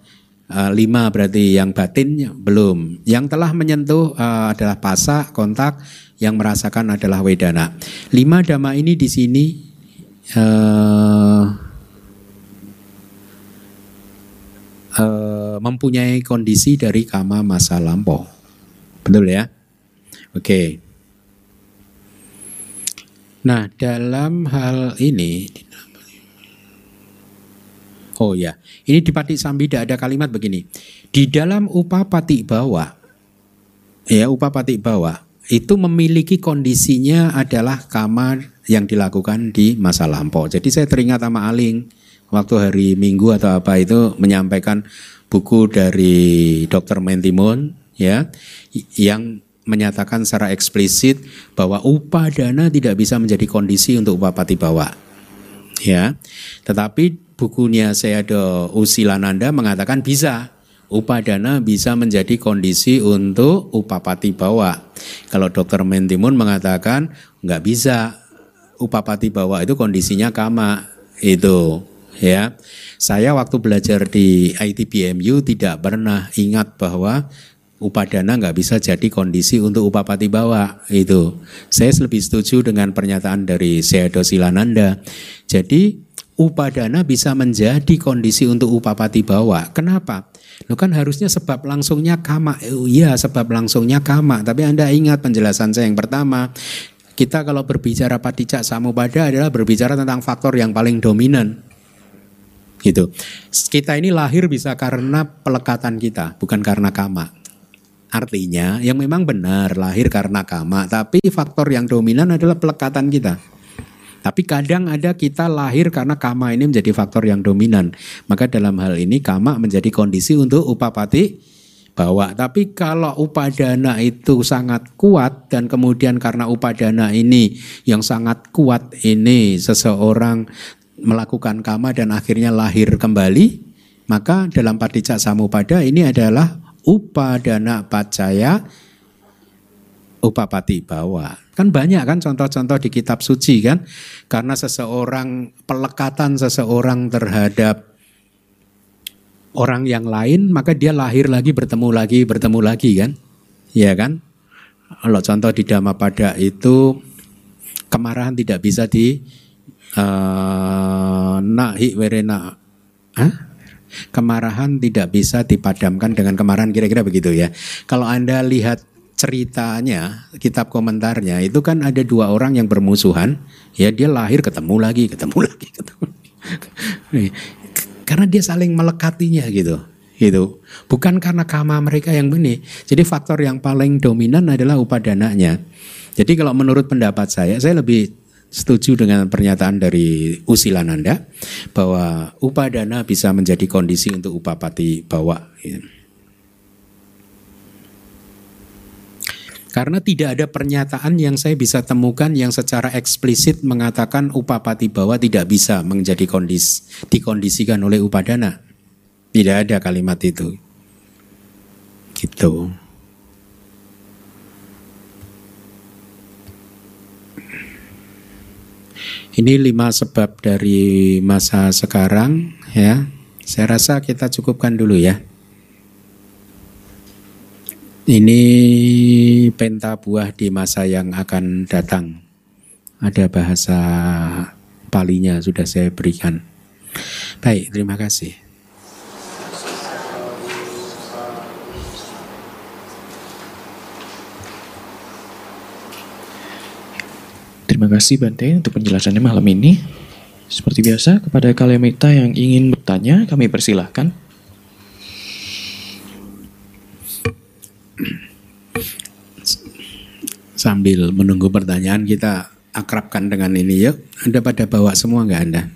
Uh, lima berarti yang batin belum. Yang telah menyentuh uh, adalah pasa, kontak, yang merasakan adalah wedana. Lima dhamma ini di sini uh, uh, mempunyai kondisi dari kama masa lampau. Betul ya? Oke. Okay. Nah, dalam hal ini Oh ya, ini di Pati Sambida ada kalimat begini. Di dalam upapati bawa, ya upapati bawa, itu memiliki kondisinya adalah kamar yang dilakukan di masa lampau. Jadi saya teringat sama Aling waktu hari Minggu atau apa itu menyampaikan buku dari Dr. Mentimun ya yang menyatakan secara eksplisit bahwa upadana tidak bisa menjadi kondisi untuk upapati bawa. Ya. Tetapi bukunya Sayadaw Usilananda mengatakan bisa. Upadana bisa menjadi kondisi untuk upapati bawa. Kalau dokter Mentimun mengatakan nggak bisa. Upapati bawa itu kondisinya kama itu ya. Saya waktu belajar di ITBMU tidak pernah ingat bahwa upadana nggak bisa jadi kondisi untuk upapati bawa itu. Saya lebih setuju dengan pernyataan dari Seado Silananda. Jadi upadana bisa menjadi kondisi untuk upapati bawa. Kenapa? Lo kan harusnya sebab langsungnya kama. Iya, sebab langsungnya kama. Tapi Anda ingat penjelasan saya yang pertama. Kita kalau berbicara patijak samupada adalah berbicara tentang faktor yang paling dominan. Gitu. Kita ini lahir bisa karena pelekatan kita, bukan karena kama. Artinya yang memang benar lahir karena kama, tapi faktor yang dominan adalah pelekatan kita. Tapi kadang ada kita lahir karena kama ini menjadi faktor yang dominan. Maka dalam hal ini kama menjadi kondisi untuk upapati bawa. Tapi kalau upadana itu sangat kuat dan kemudian karena upadana ini yang sangat kuat ini seseorang melakukan kama dan akhirnya lahir kembali, maka dalam padicak samupada ini adalah upadana pacaya upapati bawa. Kan banyak kan contoh-contoh di kitab suci kan. Karena seseorang pelekatan seseorang terhadap orang yang lain maka dia lahir lagi bertemu lagi bertemu lagi kan. Ya kan? Kalau contoh di pada itu kemarahan tidak bisa di uh, nahi werena. Hah? Kemarahan tidak bisa dipadamkan dengan kemarahan kira-kira begitu ya. Kalau Anda lihat ceritanya, kitab komentarnya itu kan ada dua orang yang bermusuhan, ya dia lahir ketemu lagi, ketemu lagi, ketemu. Karena dia saling melekatinya gitu. Gitu. Bukan karena kama mereka yang benih. Jadi faktor yang paling dominan adalah upadananya. Jadi kalau menurut pendapat saya, saya lebih setuju dengan pernyataan dari Usilananda bahwa upadana bisa menjadi kondisi untuk upapati bawa. Karena tidak ada pernyataan yang saya bisa temukan yang secara eksplisit mengatakan upapati bawa tidak bisa menjadi kondis dikondisikan oleh upadana. Tidak ada kalimat itu. Gitu. Ini lima sebab dari masa sekarang ya. Saya rasa kita cukupkan dulu ya. Ini penta buah di masa yang akan datang. Ada bahasa palinya sudah saya berikan. Baik, terima kasih. Terima kasih Bante untuk penjelasannya malam ini. Seperti biasa, kepada kalian mita yang ingin bertanya, kami persilahkan. Sambil menunggu pertanyaan kita akrabkan dengan ini yuk. Anda pada bawa semua nggak Anda?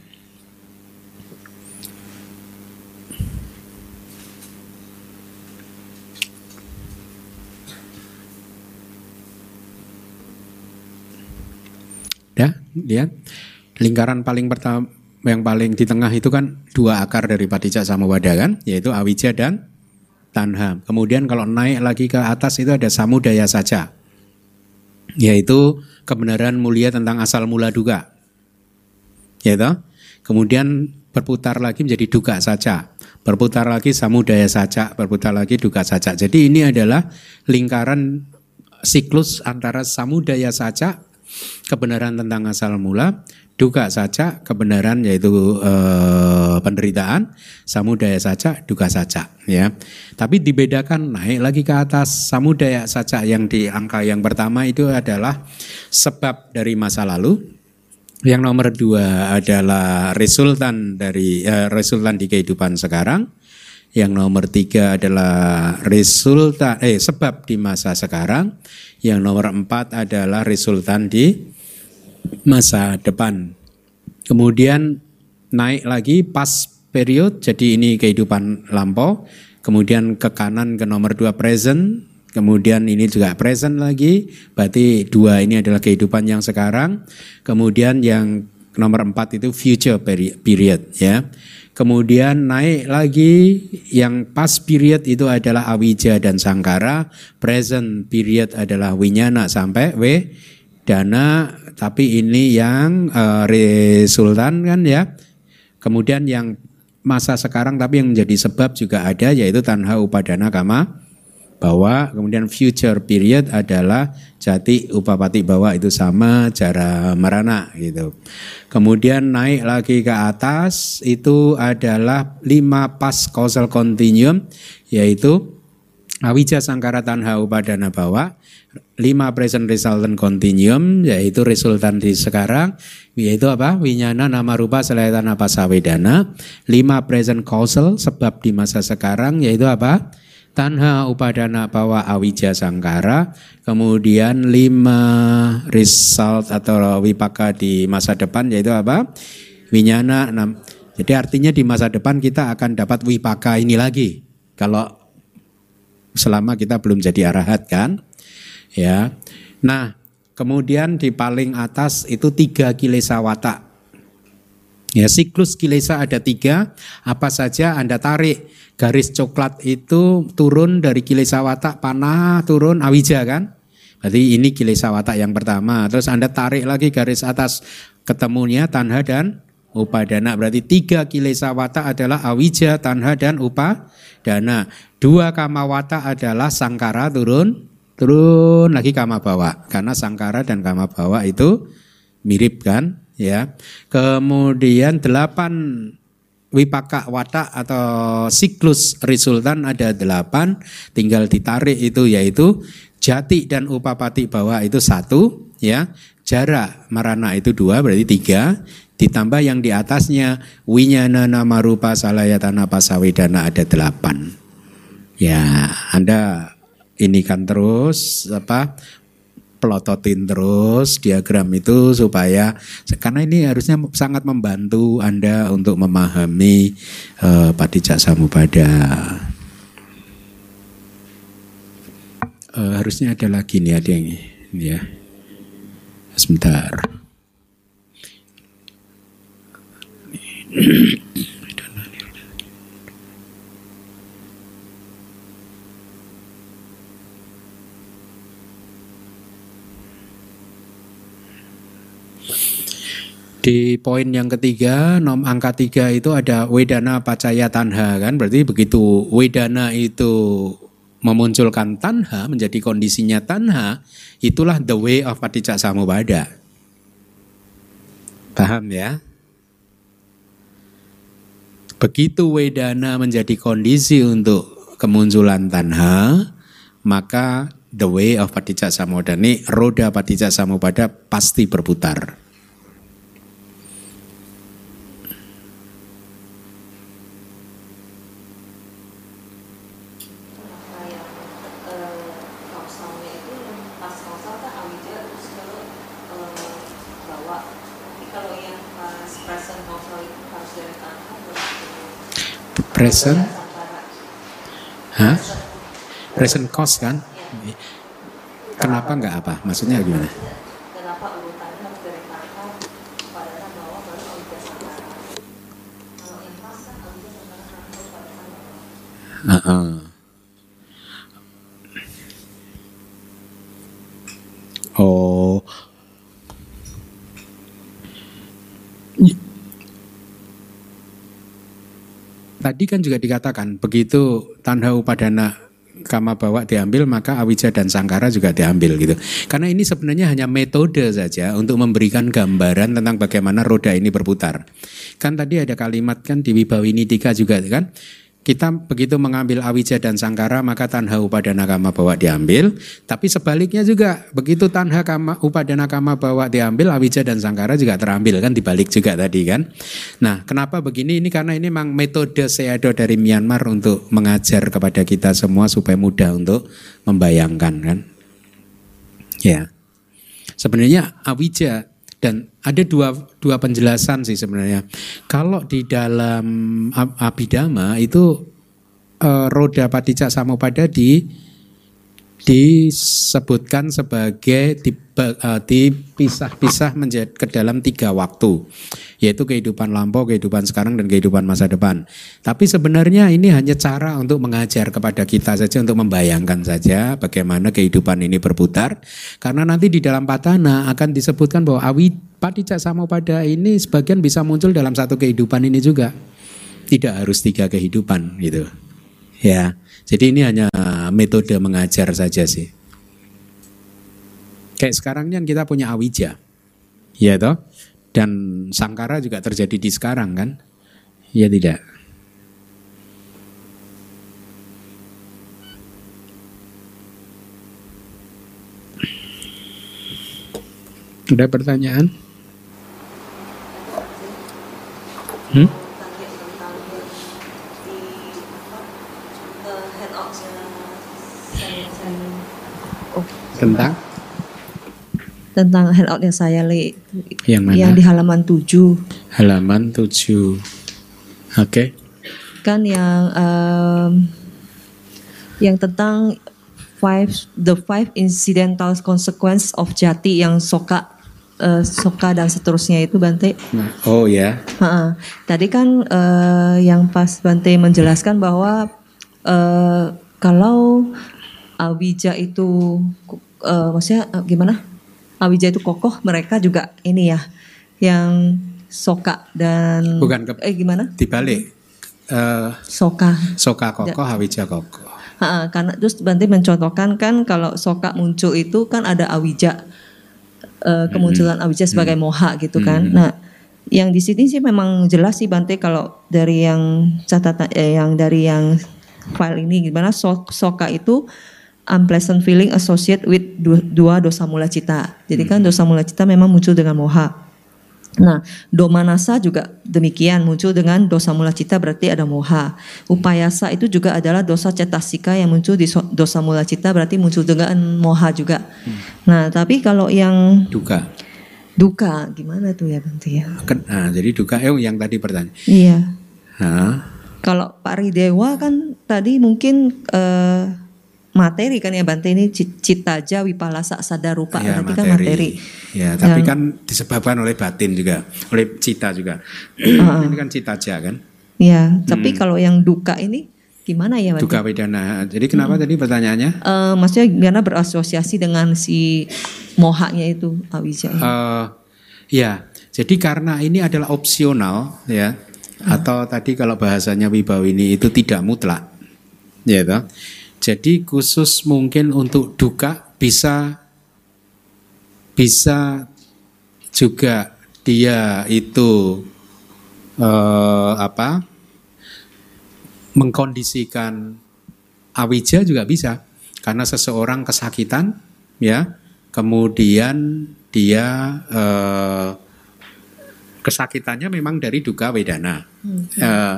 Ya, lihat lingkaran paling pertama yang paling di tengah itu kan dua akar dari padijak sama wadah kan, yaitu awija dan tanha. Kemudian kalau naik lagi ke atas itu ada samudaya saja, yaitu kebenaran mulia tentang asal mula duga. Yaitu kemudian berputar lagi menjadi duga saja, berputar lagi samudaya saja, berputar lagi duga saja. Jadi ini adalah lingkaran siklus antara samudaya saja kebenaran tentang asal mula, duka saja kebenaran yaitu eh, penderitaan, samudaya saja, duka saja ya. Tapi dibedakan naik lagi ke atas samudaya saja yang di angka yang pertama itu adalah sebab dari masa lalu. Yang nomor dua adalah resultan dari eh, resultan di kehidupan sekarang. Yang nomor tiga adalah resultan eh sebab di masa sekarang. Yang nomor empat adalah resultan di masa depan. Kemudian naik lagi pas period, jadi ini kehidupan lampau. Kemudian ke kanan ke nomor dua present, kemudian ini juga present lagi. Berarti dua ini adalah kehidupan yang sekarang. Kemudian yang nomor empat itu future period ya. Kemudian naik lagi yang pas period itu adalah awija dan sangkara, present period adalah winyana sampai w dana, tapi ini yang uh, resultan kan ya. Kemudian yang masa sekarang tapi yang menjadi sebab juga ada yaitu tanha upadana kama bahwa kemudian future period adalah jati upapati bahwa itu sama cara merana gitu. Kemudian naik lagi ke atas itu adalah lima pas causal continuum yaitu awija sangkara tanha upadana bahwa lima present resultant continuum yaitu resultan di sekarang yaitu apa? Winyana nama rupa selayatan apa sawedana lima present causal sebab di masa sekarang yaitu apa tanha upadana bawa awija sangkara, kemudian lima result atau wipaka di masa depan yaitu apa? Winyana enam. Jadi artinya di masa depan kita akan dapat wipaka ini lagi. Kalau selama kita belum jadi arahat kan? Ya. Nah, kemudian di paling atas itu tiga kilesa watak. Ya, siklus kilesa ada tiga, apa saja Anda tarik garis coklat itu turun dari kilesa watak panah turun awija kan? Berarti ini kilesa watak yang pertama. Terus Anda tarik lagi garis atas ketemunya tanha dan upadana. Berarti tiga kilesa watak adalah awija, tanha dan upadana. Dua kama watak adalah sangkara turun, turun lagi kama bawa. Karena sangkara dan kama bawa itu mirip kan? Ya. Kemudian delapan wipaka watak atau siklus resultan ada delapan, tinggal ditarik itu yaitu jati dan upapati bawah itu satu, ya jarak marana itu dua berarti tiga, ditambah yang di atasnya winyana nama rupa salayatana pasawedana ada delapan. Ya, Anda ini kan terus apa pelototin terus diagram itu supaya karena ini harusnya sangat membantu Anda untuk memahami uh, Padijak Samupada. Eh, harusnya ada lagi nih ada yang ini ya. Sebentar. Di poin yang ketiga, nom angka tiga itu ada wedana pacaya tanha kan, berarti begitu wedana itu memunculkan tanha menjadi kondisinya tanha, itulah the way of paticca samubada. Paham ya? Begitu wedana menjadi kondisi untuk kemunculan tanha, maka the way of paticca samubada ini roda paticca samubada pasti berputar. Kenapa yang eh, kausalnya itu yang pas kausal kan awija terus kalau eh, bawa. Tapi kalau yang pas present kausal itu harus dari tangan berarti Present, hah? Present. Cost kan? Kenapa nggak apa? Maksudnya gimana? Kenapa urutannya harus dari kata pada bawah baru awija sangkara. Kalau yang pas kan awija sangkara harus pada bawah. Heeh. Oh. Tadi kan juga dikatakan begitu tanha upadana kama bawa diambil maka awija dan sangkara juga diambil gitu. Karena ini sebenarnya hanya metode saja untuk memberikan gambaran tentang bagaimana roda ini berputar. Kan tadi ada kalimat kan di Wibawini tiga juga kan. Kita begitu mengambil awija dan sangkara maka tanha upadana kama bawa diambil. Tapi sebaliknya juga begitu tanha kama upadana kama bawa diambil awija dan sangkara juga terambil kan dibalik juga tadi kan. Nah kenapa begini ini karena ini memang metode seado dari Myanmar untuk mengajar kepada kita semua supaya mudah untuk membayangkan kan. Ya. Sebenarnya awija dan ada dua dua penjelasan sih sebenarnya. Kalau di dalam Ab- Abhidhamma itu eh, roda paticca samupada di disebutkan sebagai eh, dipisah-pisah menjadi ke dalam tiga waktu yaitu kehidupan lampau, kehidupan sekarang dan kehidupan masa depan. Tapi sebenarnya ini hanya cara untuk mengajar kepada kita saja untuk membayangkan saja bagaimana kehidupan ini berputar karena nanti di dalam patana akan disebutkan bahwa awi paticca samupada ini sebagian bisa muncul dalam satu kehidupan ini juga. Tidak harus tiga kehidupan gitu. Ya. Jadi ini hanya metode mengajar saja sih. Kayak sekarang kan kita punya awija. Ya toh? Dan sangkara juga terjadi di sekarang kan? Ya tidak. Ada pertanyaan? Hmm? tanya tentang yang di apa eh, handoutnya saya saya oh Tentang tentang handout yang saya li yang mana? yang di halaman 7 Halaman 7. Oke. kan yang em, yang tentang five the five incidental consequence of jati yang soka eh, soka dan seterusnya itu Bante Nah, oh ya. Ha-ha. Tadi kan eh, yang pas Bante menjelaskan bahwa eh, kalau Awija itu eh, maksudnya eh, gimana? Awija itu kokoh, mereka juga ini ya yang soka dan Bukan ke- eh gimana? Dibalik. Eh, Soka. soka kokoh, hawija kokoh. Ha-ha, karena terus Bante mencontohkan kan kalau soka muncul itu kan ada Awija eh, kemunculan Awija sebagai moha gitu kan. Nah, yang di sini sih memang jelas sih Bante kalau dari yang catatan eh, yang dari yang file ini gimana so- soka itu unpleasant feeling associated with du- dua dosa mula cita. Jadi kan dosa mula cita memang muncul dengan moha. Nah, domanasa juga demikian muncul dengan dosa mula cita berarti ada moha. Upayasa itu juga adalah dosa cetasika yang muncul di dosa mula cita berarti muncul dengan moha juga. Nah, tapi kalau yang Duka. duka gimana tuh ya Bante ya? Nah, jadi duka eh, yang tadi pertanyaan. Iya. Hah? Kalau Pak Ridewa kan tadi mungkin eh, materi kan ya Bante ini ci- cita ja wipalasa sadarupa Ya, berarti kan materi. Ya, tapi Yang- kan disebabkan oleh batin juga, oleh cita juga. Ah. Ini kan cita aja kan. Ya, tapi kalau yang duka ini gimana ya Bante? Hmm. Duka wedana. Jadi kenapa tadi pertanyaannya? Eh, maksudnya karena berasosiasi dengan si mohanya itu awija. ini. Eh, ya, jadi karena ini adalah opsional ya, atau tadi kalau bahasanya Wibawini itu tidak mutlak, ya toh. Jadi khusus mungkin untuk duka bisa bisa juga dia itu eh, apa? Mengkondisikan awija juga bisa. Karena seseorang kesakitan ya. Kemudian dia eh, kesakitannya memang dari duka wedana. Eh,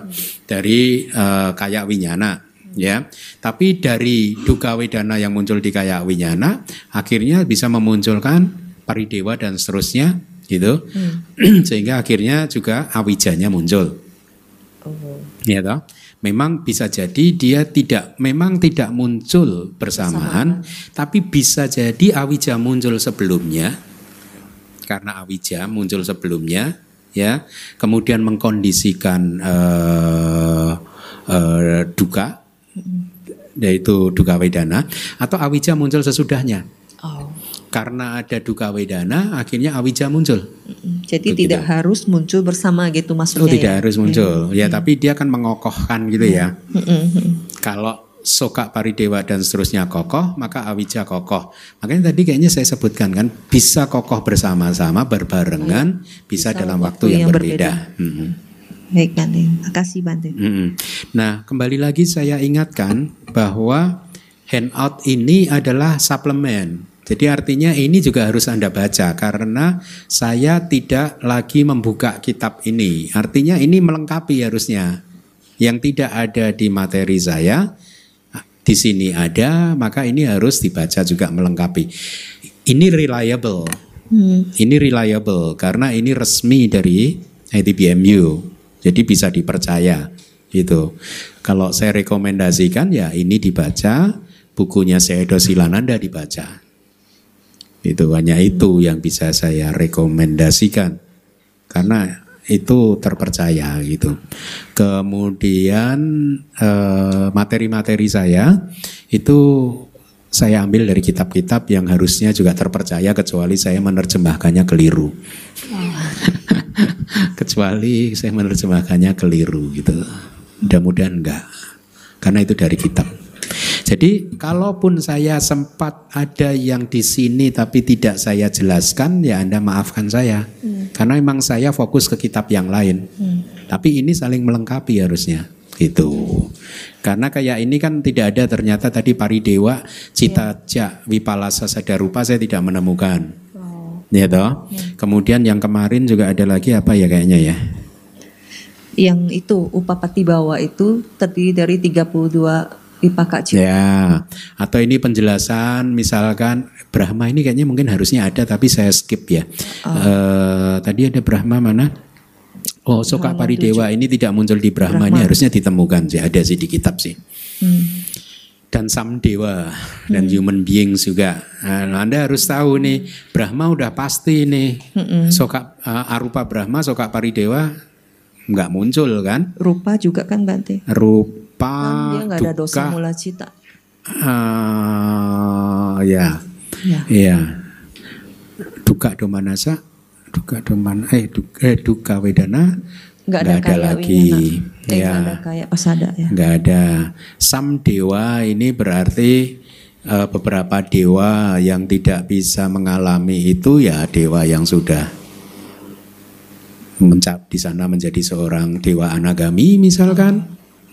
dari eh, kayak winyana ya. Tapi dari duka wedana yang muncul di kayak winyana akhirnya bisa memunculkan paridewa dan seterusnya gitu. Sehingga akhirnya juga awijanya muncul. Ya toh? Memang bisa jadi dia tidak memang tidak muncul bersamaan tapi bisa jadi awija muncul sebelumnya. Karena awija muncul sebelumnya ya kemudian mengkondisikan eh, eh, duka yaitu duka wedana atau awija muncul sesudahnya Oh. karena ada duka wedana akhirnya awija muncul Jadi Begitu. tidak harus muncul bersama gitu Oh maksudnya. tidak ya? harus muncul ya tapi dia akan mengokohkan gitu ya Mm, mm, mm. kalau soka paridewa dan seterusnya kokoh maka awija kokoh makanya tadi kayaknya saya sebutkan kan bisa kokoh bersama-sama berbarengan bisa, dalam waktu, yang, berbeda, Mm-mm. Baik Bante, makasih Bante. Mm-mm. nah kembali lagi saya ingatkan bahwa handout ini adalah suplemen jadi artinya ini juga harus Anda baca karena saya tidak lagi membuka kitab ini. Artinya ini melengkapi harusnya. Yang tidak ada di materi saya di sini ada, maka ini harus dibaca juga melengkapi. Ini reliable. Hmm. Ini reliable karena ini resmi dari ITBMU. Jadi bisa dipercaya gitu. Kalau saya rekomendasikan ya ini dibaca, bukunya Seedo Silananda dibaca. Itu hanya itu yang bisa saya rekomendasikan. Karena itu terpercaya gitu. Kemudian eh, materi-materi saya itu saya ambil dari kitab-kitab yang harusnya juga terpercaya kecuali saya menerjemahkannya keliru. kecuali saya menerjemahkannya keliru gitu. Mudah-mudahan enggak. Karena itu dari kitab. Jadi kalaupun saya sempat ada yang di sini tapi tidak saya jelaskan ya Anda maafkan saya. Karena memang saya fokus ke kitab yang lain. Tapi ini saling melengkapi harusnya gitu. Karena kayak ini kan tidak ada ternyata tadi paridewa cita ja wipalasa sadarupa saya tidak menemukan. Ya toh. Kemudian yang kemarin juga ada lagi apa ya kayaknya ya? Yang itu upapati bawa itu terdiri dari 32 wipaka cita. Ya, atau ini penjelasan misalkan Brahma ini kayaknya mungkin harusnya ada tapi saya skip ya. Eh, tadi ada Brahma mana? Oh, Soka Paridewa ini tidak muncul di Brahma, ini harusnya ditemukan sih, ada sih di kitab sih. Hmm. Dan Samdewa dan human beings juga. Nah, anda harus tahu nih, Brahma udah pasti nih. Soka eh, Arupa Brahma, Soka Paridewa nggak muncul kan? Rupa juga kan Bante. Rupa Kan dia nggak ada dosa mula cita. Ah, ya, Ya. iya. Duka domanasa, duka doman, eh duka, eh, duka wedana, Nggak ada, ada lagi. Eh, Ya. nggak ada kayak pasada ya. nggak ada. Sam dewa ini berarti eh, beberapa dewa yang tidak bisa mengalami itu ya dewa yang sudah mencap di sana menjadi seorang dewa anagami misalkan,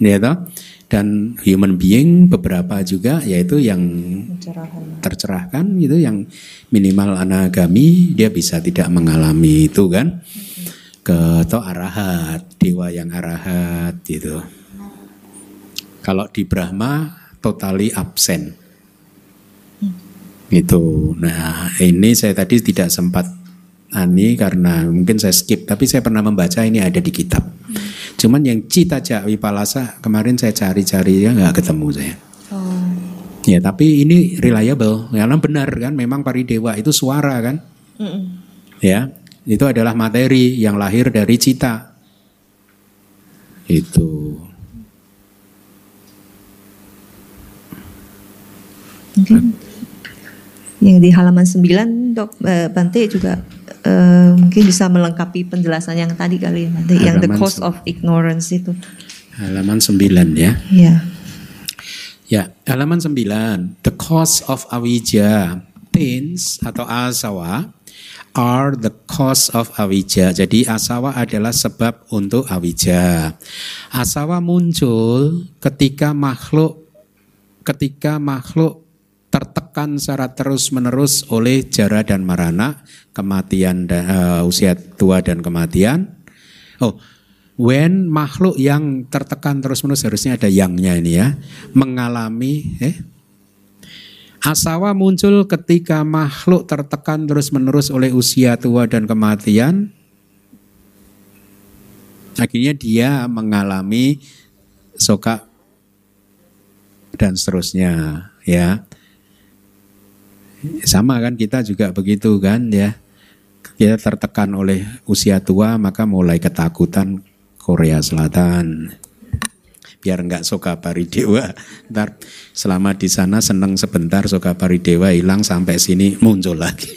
ya toh? Dan human being beberapa juga yaitu yang Pencerahan. tercerahkan gitu yang minimal anagami dia bisa tidak mengalami itu kan ke atau arahat dewa yang arahat gitu kalau di Brahma totally absen itu nah ini saya tadi tidak sempat ani karena mungkin saya skip tapi saya pernah membaca ini ada di kitab cuman yang cita jak wipalasa kemarin saya cari-cari ya nggak ketemu saya Oh. Ya, tapi ini reliable karena benar kan memang paridewa itu suara kan? Ya, itu adalah materi yang lahir dari cita. Itu. Mungkin yang di halaman 9 dok eh, Bante juga eh, mungkin bisa melengkapi penjelasan yang tadi kali ya Bante yang the Halaman cause se- of ignorance itu. Halaman 9 ya. Ya. Ya, halaman 9. The cause of avijja, pains atau asawa are the cause of avijja. Jadi asawa adalah sebab untuk avijja. Asawa muncul ketika makhluk ketika makhluk tertekan secara terus-menerus oleh jara dan marana, kematian eh, usia tua dan kematian. Oh, when makhluk yang tertekan terus-menerus harusnya ada yangnya ini ya, mengalami eh Asawa muncul ketika makhluk tertekan terus-menerus oleh usia tua dan kematian. Akhirnya dia mengalami soka dan seterusnya, ya. Sama kan kita juga begitu kan ya. Kita tertekan oleh usia tua maka mulai ketakutan Korea Selatan biar nggak soka paridewa. Ntar selama di sana seneng sebentar soka paridewa hilang sampai sini muncul lagi.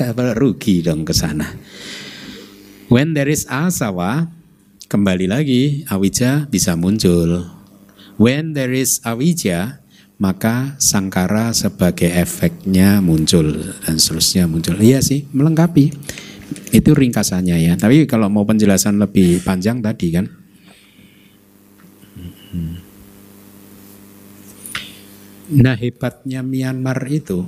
Rugi dong ke sana. When there is asawa, kembali lagi awija bisa muncul. When there is awija, maka sangkara sebagai efeknya muncul dan seterusnya muncul. Iya sih, melengkapi. Itu ringkasannya ya. Tapi kalau mau penjelasan lebih panjang tadi kan, Nah hebatnya Myanmar itu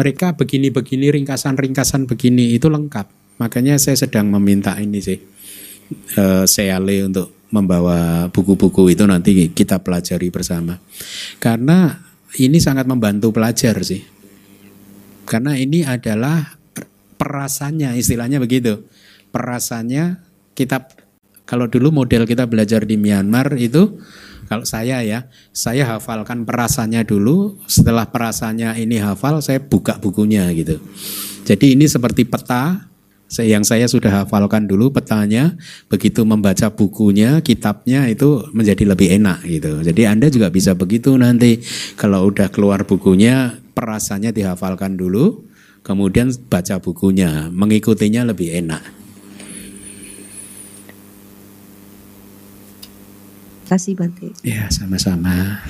mereka begini-begini ringkasan-ringkasan begini itu lengkap. Makanya saya sedang meminta ini sih eh, Seale untuk membawa buku-buku itu nanti kita pelajari bersama. Karena ini sangat membantu pelajar sih. Karena ini adalah perasannya istilahnya begitu. Perasannya kita kalau dulu model kita belajar di Myanmar itu kalau saya ya, saya hafalkan perasannya dulu, setelah perasannya ini hafal, saya buka bukunya gitu. Jadi ini seperti peta yang saya sudah hafalkan dulu petanya, begitu membaca bukunya, kitabnya itu menjadi lebih enak gitu. Jadi Anda juga bisa begitu nanti kalau udah keluar bukunya, perasannya dihafalkan dulu, kemudian baca bukunya, mengikutinya lebih enak. Terima kasih Bante. Ya, sama-sama.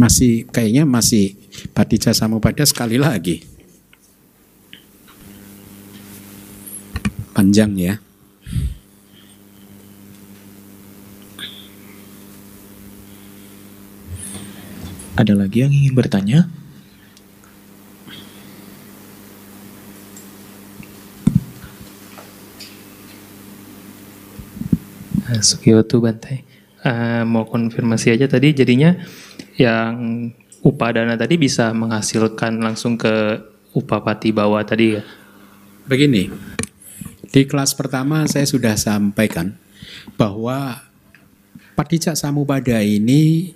Masih kayaknya masih Patija Samupada sekali lagi. Panjang ya. Ada lagi yang ingin bertanya? Sukiyoto Bantai. Eh, mau konfirmasi aja tadi jadinya yang upadana tadi bisa menghasilkan langsung ke upapati bawah tadi ya. Begini, di kelas pertama saya sudah sampaikan bahwa Padicak Samupada ini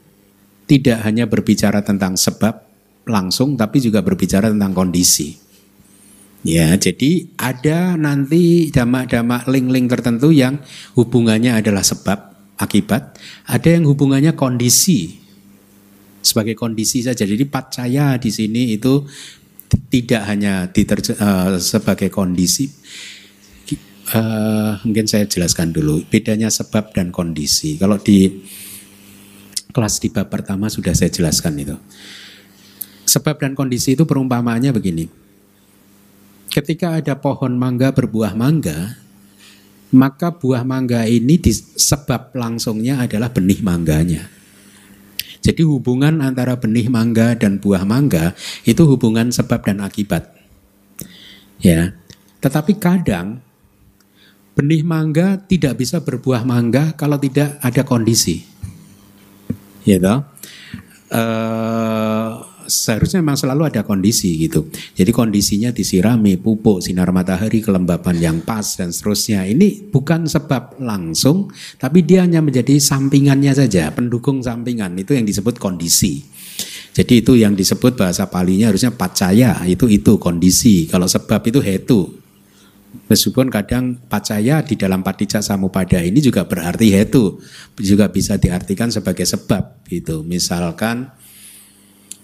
tidak hanya berbicara tentang sebab langsung, tapi juga berbicara tentang kondisi. Ya, jadi ada nanti damak-damak link-link tertentu yang hubungannya adalah sebab, akibat. Ada yang hubungannya kondisi, sebagai kondisi saja. Jadi pacaya di sini itu tidak hanya diterje- eh, sebagai kondisi. Eh, mungkin saya jelaskan dulu bedanya sebab dan kondisi. Kalau di kelas di bab pertama sudah saya jelaskan itu. Sebab dan kondisi itu perumpamaannya begini. Ketika ada pohon mangga berbuah mangga, maka buah mangga ini di, sebab langsungnya adalah benih mangganya. Jadi hubungan antara benih mangga dan buah mangga itu hubungan sebab dan akibat. Ya. Tetapi kadang benih mangga tidak bisa berbuah mangga kalau tidak ada kondisi. Ya toh? Eh, seharusnya memang selalu ada kondisi gitu. Jadi kondisinya disirami, pupuk, sinar matahari, kelembapan yang pas dan seterusnya. Ini bukan sebab langsung, tapi dia hanya menjadi sampingannya saja, pendukung sampingan. Itu yang disebut kondisi. Jadi itu yang disebut bahasa palinya harusnya pacaya, itu itu kondisi. Kalau sebab itu hetu. Meskipun kadang pacaya di dalam patijak samupada ini juga berarti hetu, juga bisa diartikan sebagai sebab gitu. Misalkan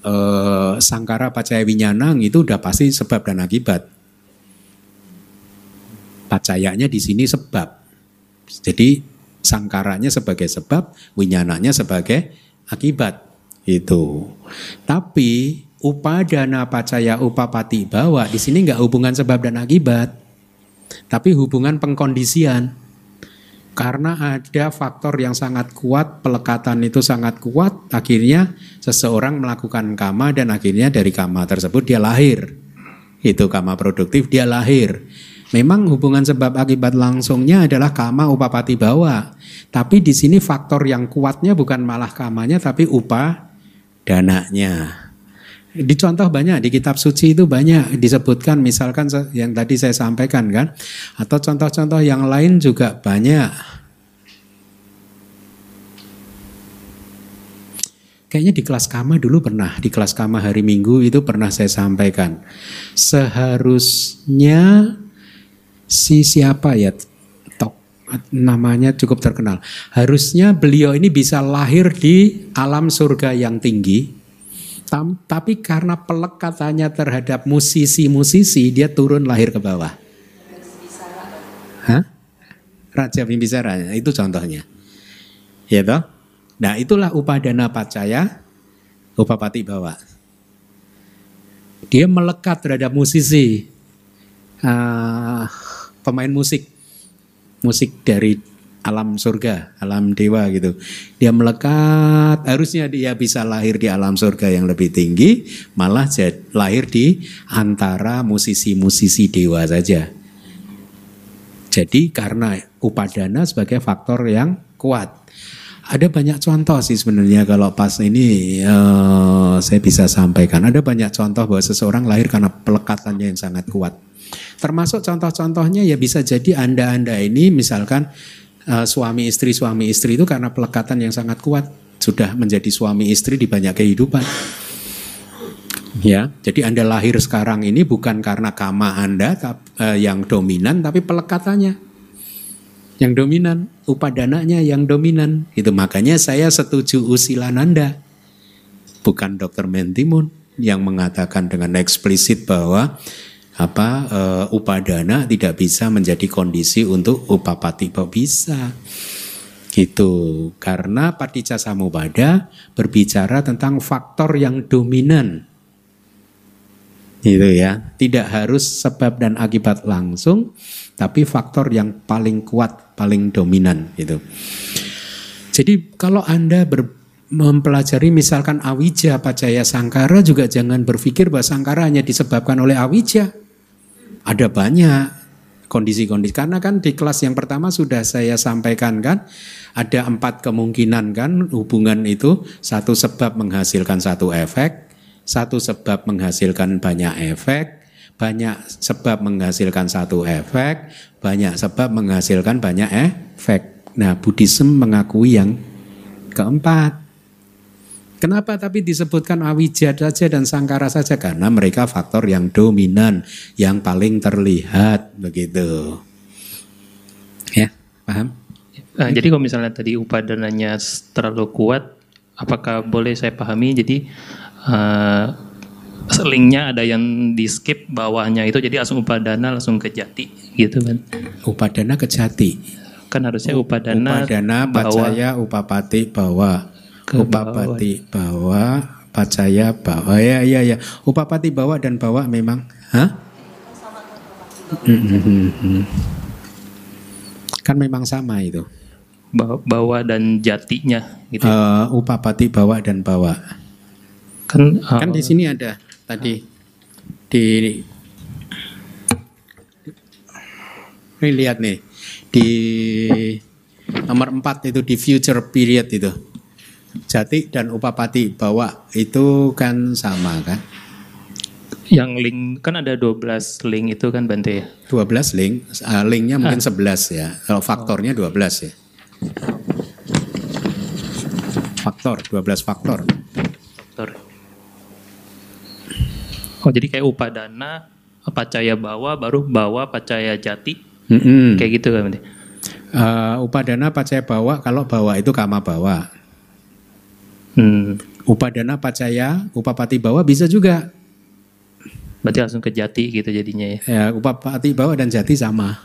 eh, sangkara pacaya winyanang itu udah pasti sebab dan akibat. Pacayanya di sini sebab. Jadi sangkaranya sebagai sebab, winyananya sebagai akibat. Itu. Tapi upadana pacaya upapati bawa di sini nggak hubungan sebab dan akibat, tapi hubungan pengkondisian. Karena ada faktor yang sangat kuat, pelekatan itu sangat kuat, akhirnya seseorang melakukan kama dan akhirnya dari kama tersebut dia lahir. Itu kama produktif, dia lahir. Memang hubungan sebab akibat langsungnya adalah kama upapati bawa. Tapi di sini faktor yang kuatnya bukan malah kamanya tapi upa dananya. Di contoh banyak di kitab suci itu banyak disebutkan misalkan yang tadi saya sampaikan kan atau contoh-contoh yang lain juga banyak. Kayaknya di kelas kama dulu pernah di kelas kama hari Minggu itu pernah saya sampaikan. Seharusnya si siapa ya tok namanya cukup terkenal. Harusnya beliau ini bisa lahir di alam surga yang tinggi. Tam- tapi karena pelekatannya terhadap musisi-musisi dia turun lahir ke bawah. Hah? Raja Bimbisara itu contohnya. Ya toh? Nah, itulah upadana pacaya upapati bawa. Dia melekat terhadap musisi. Ah, pemain musik musik dari alam surga, alam dewa gitu. Dia melekat, harusnya dia bisa lahir di alam surga yang lebih tinggi, malah lahir di antara musisi-musisi dewa saja. Jadi karena upadana sebagai faktor yang kuat. Ada banyak contoh sih sebenarnya kalau pas ini eh, saya bisa sampaikan. Ada banyak contoh bahwa seseorang lahir karena pelekatannya yang sangat kuat. Termasuk contoh-contohnya ya bisa jadi anda-anda ini misalkan eh, suami istri suami istri itu karena pelekatan yang sangat kuat sudah menjadi suami istri di banyak kehidupan. Ya, jadi anda lahir sekarang ini bukan karena kama anda eh, yang dominan tapi pelekatannya yang dominan, upadananya yang dominan. Itu makanya saya setuju usilananda. Bukan Dr. Mentimun yang mengatakan dengan eksplisit bahwa apa eh, upadana tidak bisa menjadi kondisi untuk upapati bisa. Gitu. Karena Paticca Samubada berbicara tentang faktor yang dominan. Gitu ya. Tidak harus sebab dan akibat langsung, tapi faktor yang paling kuat, paling dominan gitu. Jadi kalau Anda ber- mempelajari misalkan awija pacaya sangkara juga jangan berpikir bahwa sangkara hanya disebabkan oleh awija. Ada banyak kondisi-kondisi karena kan di kelas yang pertama sudah saya sampaikan kan ada empat kemungkinan kan hubungan itu satu sebab menghasilkan satu efek, satu sebab menghasilkan banyak efek, banyak sebab menghasilkan satu efek, banyak sebab menghasilkan banyak efek. Nah, Buddhism mengakui yang keempat. Kenapa tapi disebutkan awija saja dan sangkara saja? Karena mereka faktor yang dominan, yang paling terlihat begitu. Ya, paham? Nah, jadi kalau misalnya tadi upadananya terlalu kuat, apakah boleh saya pahami? Jadi eh, linknya ada yang di skip bawahnya itu, jadi langsung upadana langsung ke jati gitu kan? Upadana kejati. Kan harusnya upadana, Upadana, bawah pacaya, upapati, bawa. Ke Upapati, bawa, pacaya, bawa. Ya, ya, ya. Upapati, bawa dan bawa memang. Hah? Mm-mm. Kan memang sama itu. bawa, dan jatinya gitu. Eh, upapati, bawa dan bawa. kan eh, Kan di sini ada tadi di ini lihat nih di nomor 4 itu di future period itu. Jati dan Upapati bawa itu kan sama kan? Yang link kan ada 12 link itu kan Bante ya. 12 link, uh, linknya mungkin 11 ya. Kalau faktornya 12 ya. Faktor, 12 faktor. Faktor. Oh jadi kayak upadana, pacaya bawa, baru bawa pacaya jati, Mm-mm. kayak gitu kan Bante. Uh, upadana pacaya bawa, kalau bawa itu kama bawa. Hmm. Upadana pacaya, upapati bawa bisa juga. Berarti langsung ke jati gitu jadinya ya. Ya, upapati bawa dan jati sama.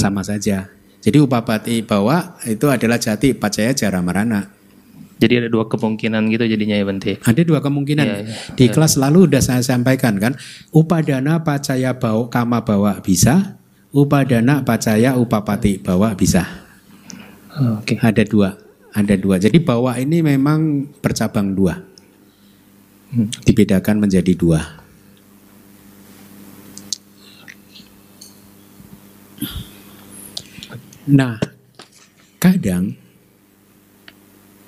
Sama saja. Jadi upapati bawa itu adalah jati pacaya jara marana. Jadi ada dua kemungkinan gitu jadinya ya Bante. Ada dua kemungkinan. Iya, iya. Di kelas lalu udah saya sampaikan kan. Upadana pacaya bawa kama bawa bisa. Upadana pacaya upapati bawa bisa. Oh, Oke. Ada dua. Ada dua. Jadi bawa ini memang bercabang dua. Hmm. Dibedakan menjadi dua. Nah, kadang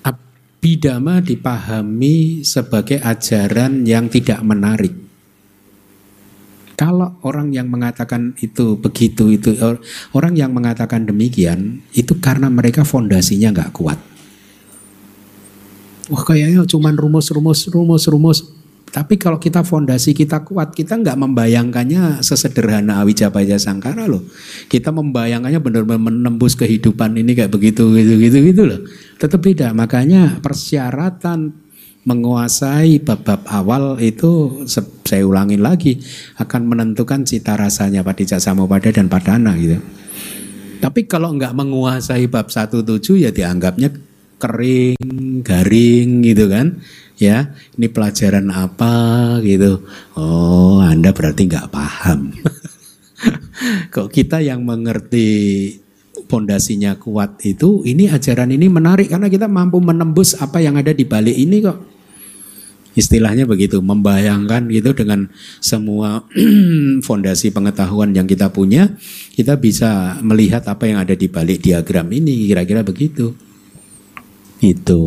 abidama dipahami sebagai ajaran yang tidak menarik. Kalau orang yang mengatakan itu begitu itu or- orang yang mengatakan demikian itu karena mereka fondasinya nggak kuat. Wah kayaknya cuman rumus-rumus rumus-rumus. Tapi kalau kita fondasi kita kuat, kita nggak membayangkannya sesederhana Awijapaya Sangkara loh. Kita membayangkannya benar-benar menembus kehidupan ini kayak begitu gitu gitu gitu loh. Tetap beda. Makanya persyaratan menguasai bab-bab awal itu saya ulangin lagi akan menentukan cita rasanya Padicak Samupada dan Padana gitu. Tapi kalau nggak menguasai bab 17 ya dianggapnya kering, garing gitu kan. Ya, ini pelajaran apa gitu. Oh, Anda berarti nggak paham. Kok kita yang mengerti pondasinya kuat itu, ini ajaran ini menarik karena kita mampu menembus apa yang ada di balik ini kok. Istilahnya begitu, membayangkan gitu dengan semua fondasi pengetahuan yang kita punya, kita bisa melihat apa yang ada di balik diagram ini, kira-kira begitu. Itu.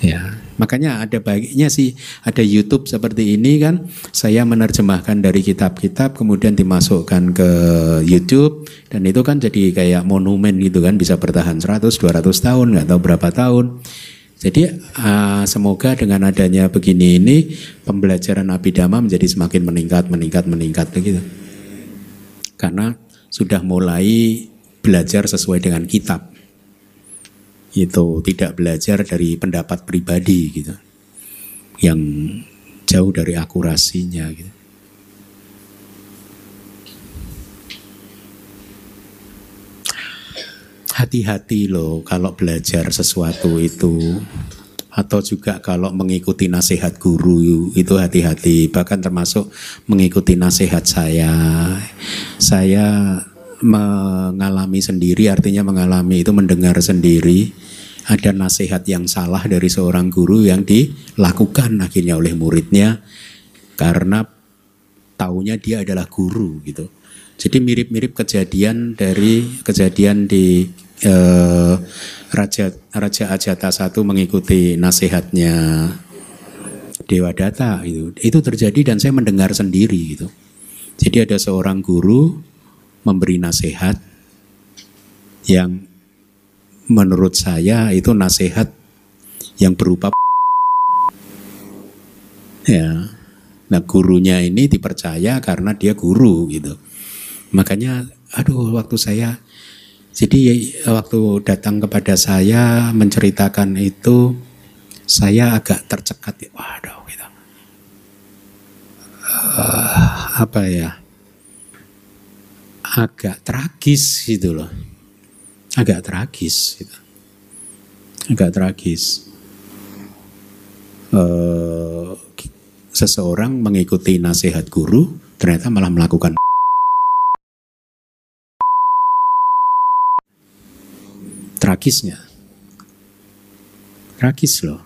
Ya, makanya ada baiknya sih ada YouTube seperti ini kan. Saya menerjemahkan dari kitab-kitab kemudian dimasukkan ke YouTube dan itu kan jadi kayak monumen gitu kan bisa bertahan 100 200 tahun nggak tahu berapa tahun. Jadi ah, semoga dengan adanya begini ini pembelajaran abidama menjadi semakin meningkat meningkat meningkat begitu. Karena sudah mulai belajar sesuai dengan kitab itu tidak belajar dari pendapat pribadi gitu. Yang jauh dari akurasinya gitu. Hati-hati loh kalau belajar sesuatu itu. Atau juga kalau mengikuti nasihat guru itu hati-hati. Bahkan termasuk mengikuti nasihat saya. Saya mengalami sendiri artinya mengalami itu mendengar sendiri ada nasihat yang salah dari seorang guru yang dilakukan akhirnya oleh muridnya karena taunya dia adalah guru gitu. Jadi mirip-mirip kejadian dari kejadian di eh, Raja Raja Ajata satu mengikuti nasihatnya Dewa Data itu. Itu terjadi dan saya mendengar sendiri gitu. Jadi ada seorang guru memberi nasihat yang menurut saya itu nasihat yang berupa ya. Nah gurunya ini dipercaya karena dia guru gitu. Makanya aduh waktu saya jadi waktu datang kepada saya menceritakan itu saya agak tercekat. Waduh gitu. Eh, apa ya? Agak tragis gitu loh. Agak tragis gitu. Agak tragis. Eh, seseorang mengikuti nasihat guru ternyata malah melakukan tragisnya. Tragis loh.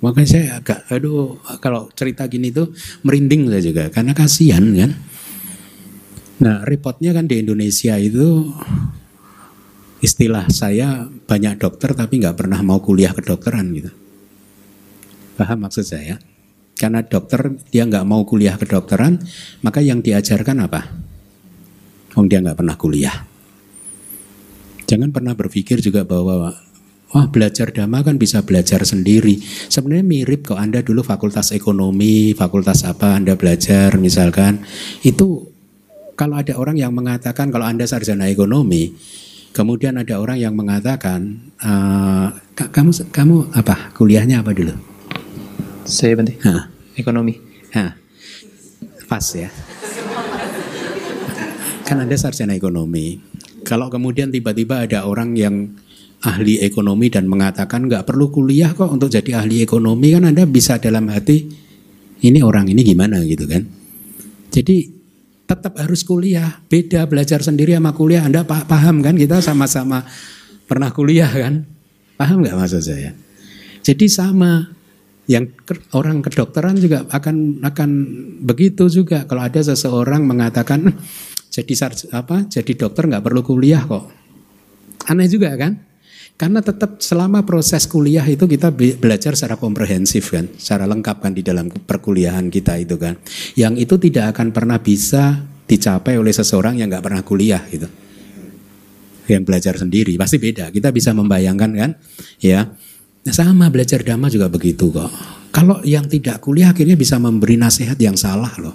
Makanya saya agak aduh kalau cerita gini tuh merinding saya juga karena kasihan kan. Nah repotnya kan di Indonesia itu istilah saya banyak dokter tapi nggak pernah mau kuliah kedokteran gitu. Paham maksud saya? Karena dokter dia nggak mau kuliah kedokteran, maka yang diajarkan apa? Oh dia nggak pernah kuliah. Jangan pernah berpikir juga bahwa Wah belajar dhamma kan bisa belajar sendiri. Sebenarnya mirip kok Anda dulu fakultas ekonomi, fakultas apa Anda belajar misalkan. Itu kalau ada orang yang mengatakan kalau Anda sarjana ekonomi, kemudian ada orang yang mengatakan uh, kamu kamu apa kuliahnya apa dulu? Saya. Hah. Ekonomi. Hah. Pas ya. Kan Anda sarjana ekonomi. Kalau kemudian tiba-tiba ada orang yang ahli ekonomi dan mengatakan nggak perlu kuliah kok untuk jadi ahli ekonomi kan Anda bisa dalam hati ini orang ini gimana gitu kan. Jadi tetap harus kuliah. Beda belajar sendiri sama kuliah. Anda paham kan kita sama-sama pernah kuliah kan? Paham nggak maksud saya? Jadi sama yang orang kedokteran juga akan akan begitu juga kalau ada seseorang mengatakan jadi apa jadi dokter nggak perlu kuliah kok aneh juga kan karena tetap selama proses kuliah itu kita belajar secara komprehensif kan, secara lengkap kan di dalam perkuliahan kita itu kan. Yang itu tidak akan pernah bisa dicapai oleh seseorang yang nggak pernah kuliah gitu. Yang belajar sendiri pasti beda. Kita bisa membayangkan kan, ya. Nah, sama belajar dhamma juga begitu kok. Kalau yang tidak kuliah akhirnya bisa memberi nasihat yang salah loh.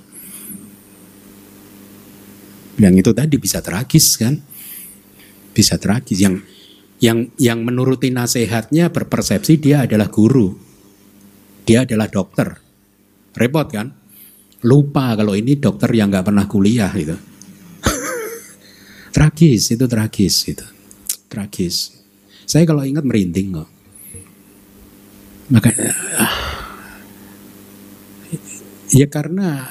Yang itu tadi bisa tragis kan. Bisa tragis yang yang yang menuruti nasihatnya berpersepsi dia adalah guru. Dia adalah dokter. Repot kan? Lupa kalau ini dokter yang nggak pernah kuliah gitu. tragis, itu tragis gitu. Tragis. Saya kalau ingat merinding kok. Maka ya karena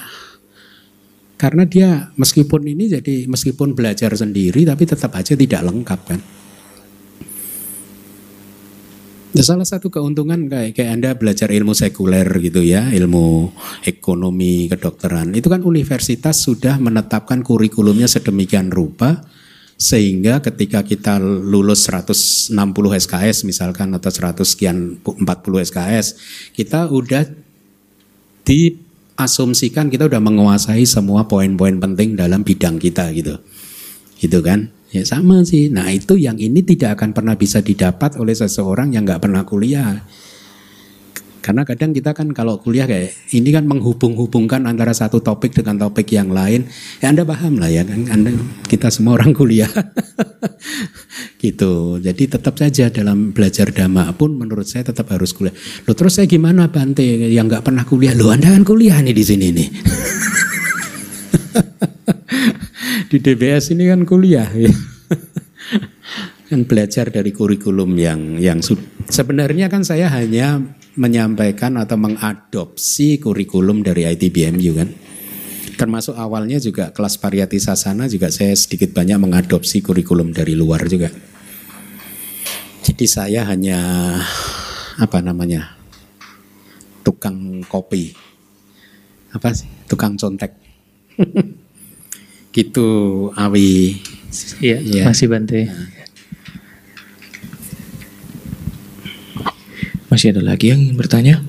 karena dia meskipun ini jadi meskipun belajar sendiri tapi tetap aja tidak lengkap kan. Ya, salah satu keuntungan kayak kayak Anda belajar ilmu sekuler gitu ya, ilmu ekonomi, kedokteran. Itu kan universitas sudah menetapkan kurikulumnya sedemikian rupa sehingga ketika kita lulus 160 SKS misalkan atau 100 sekian 40 SKS, kita udah diasumsikan kita udah menguasai semua poin-poin penting dalam bidang kita gitu. Gitu kan? Ya sama sih. Nah itu yang ini tidak akan pernah bisa didapat oleh seseorang yang nggak pernah kuliah. Karena kadang kita kan kalau kuliah kayak ini kan menghubung-hubungkan antara satu topik dengan topik yang lain. Ya Anda paham lah ya kan, Anda kita semua orang kuliah. gitu. Jadi tetap saja dalam belajar dhamma pun menurut saya tetap harus kuliah. Lo terus saya gimana Bante yang nggak pernah kuliah? Lo Anda kan kuliah nih di sini nih. di DBS ini kan kuliah ya. kan belajar dari kurikulum yang yang sebenarnya kan saya hanya menyampaikan atau mengadopsi kurikulum dari ITBMU kan. Termasuk awalnya juga kelas pariyati sasana juga saya sedikit banyak mengadopsi kurikulum dari luar juga. Jadi saya hanya apa namanya? tukang kopi. Apa sih? Tukang contek. gitu Awi. Iya, ya. masih Bante. Masih ada lagi yang ingin bertanya?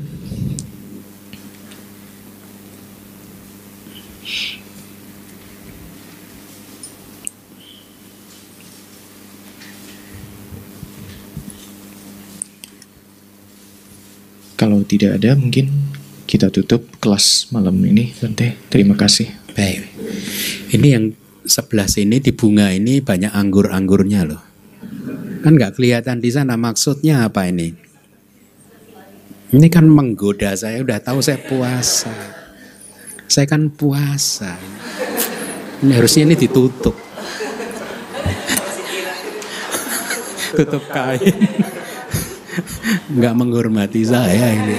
Kalau tidak ada mungkin kita tutup kelas malam ini Bante. Terima kasih. Baik. Ini yang sebelah sini di bunga ini banyak anggur-anggurnya loh. Kan nggak kelihatan di sana maksudnya apa ini? Ini kan menggoda saya udah tahu saya puasa. Saya kan puasa. Ini harusnya ini ditutup. Tutup kain. Nggak menghormati saya ini.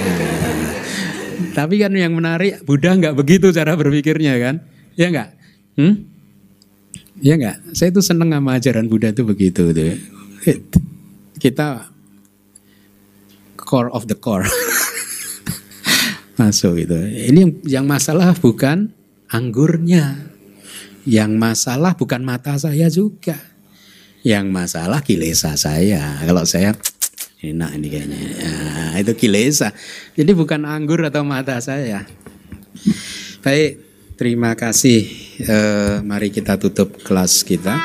Tapi kan yang menarik Buddha nggak begitu cara berpikirnya kan? Ya nggak? Hmm? Ya nggak? Saya tuh seneng sama ajaran Buddha tuh begitu tuh. Kita core of the core. Masuk gitu. Ini yang, yang masalah bukan anggurnya. Yang masalah bukan mata saya juga. Yang masalah kilesa saya. Kalau saya enak ini kayaknya. Ya, itu kilesa. Jadi bukan anggur atau mata saya. Baik, terima kasih. Eh, mari kita tutup kelas kita.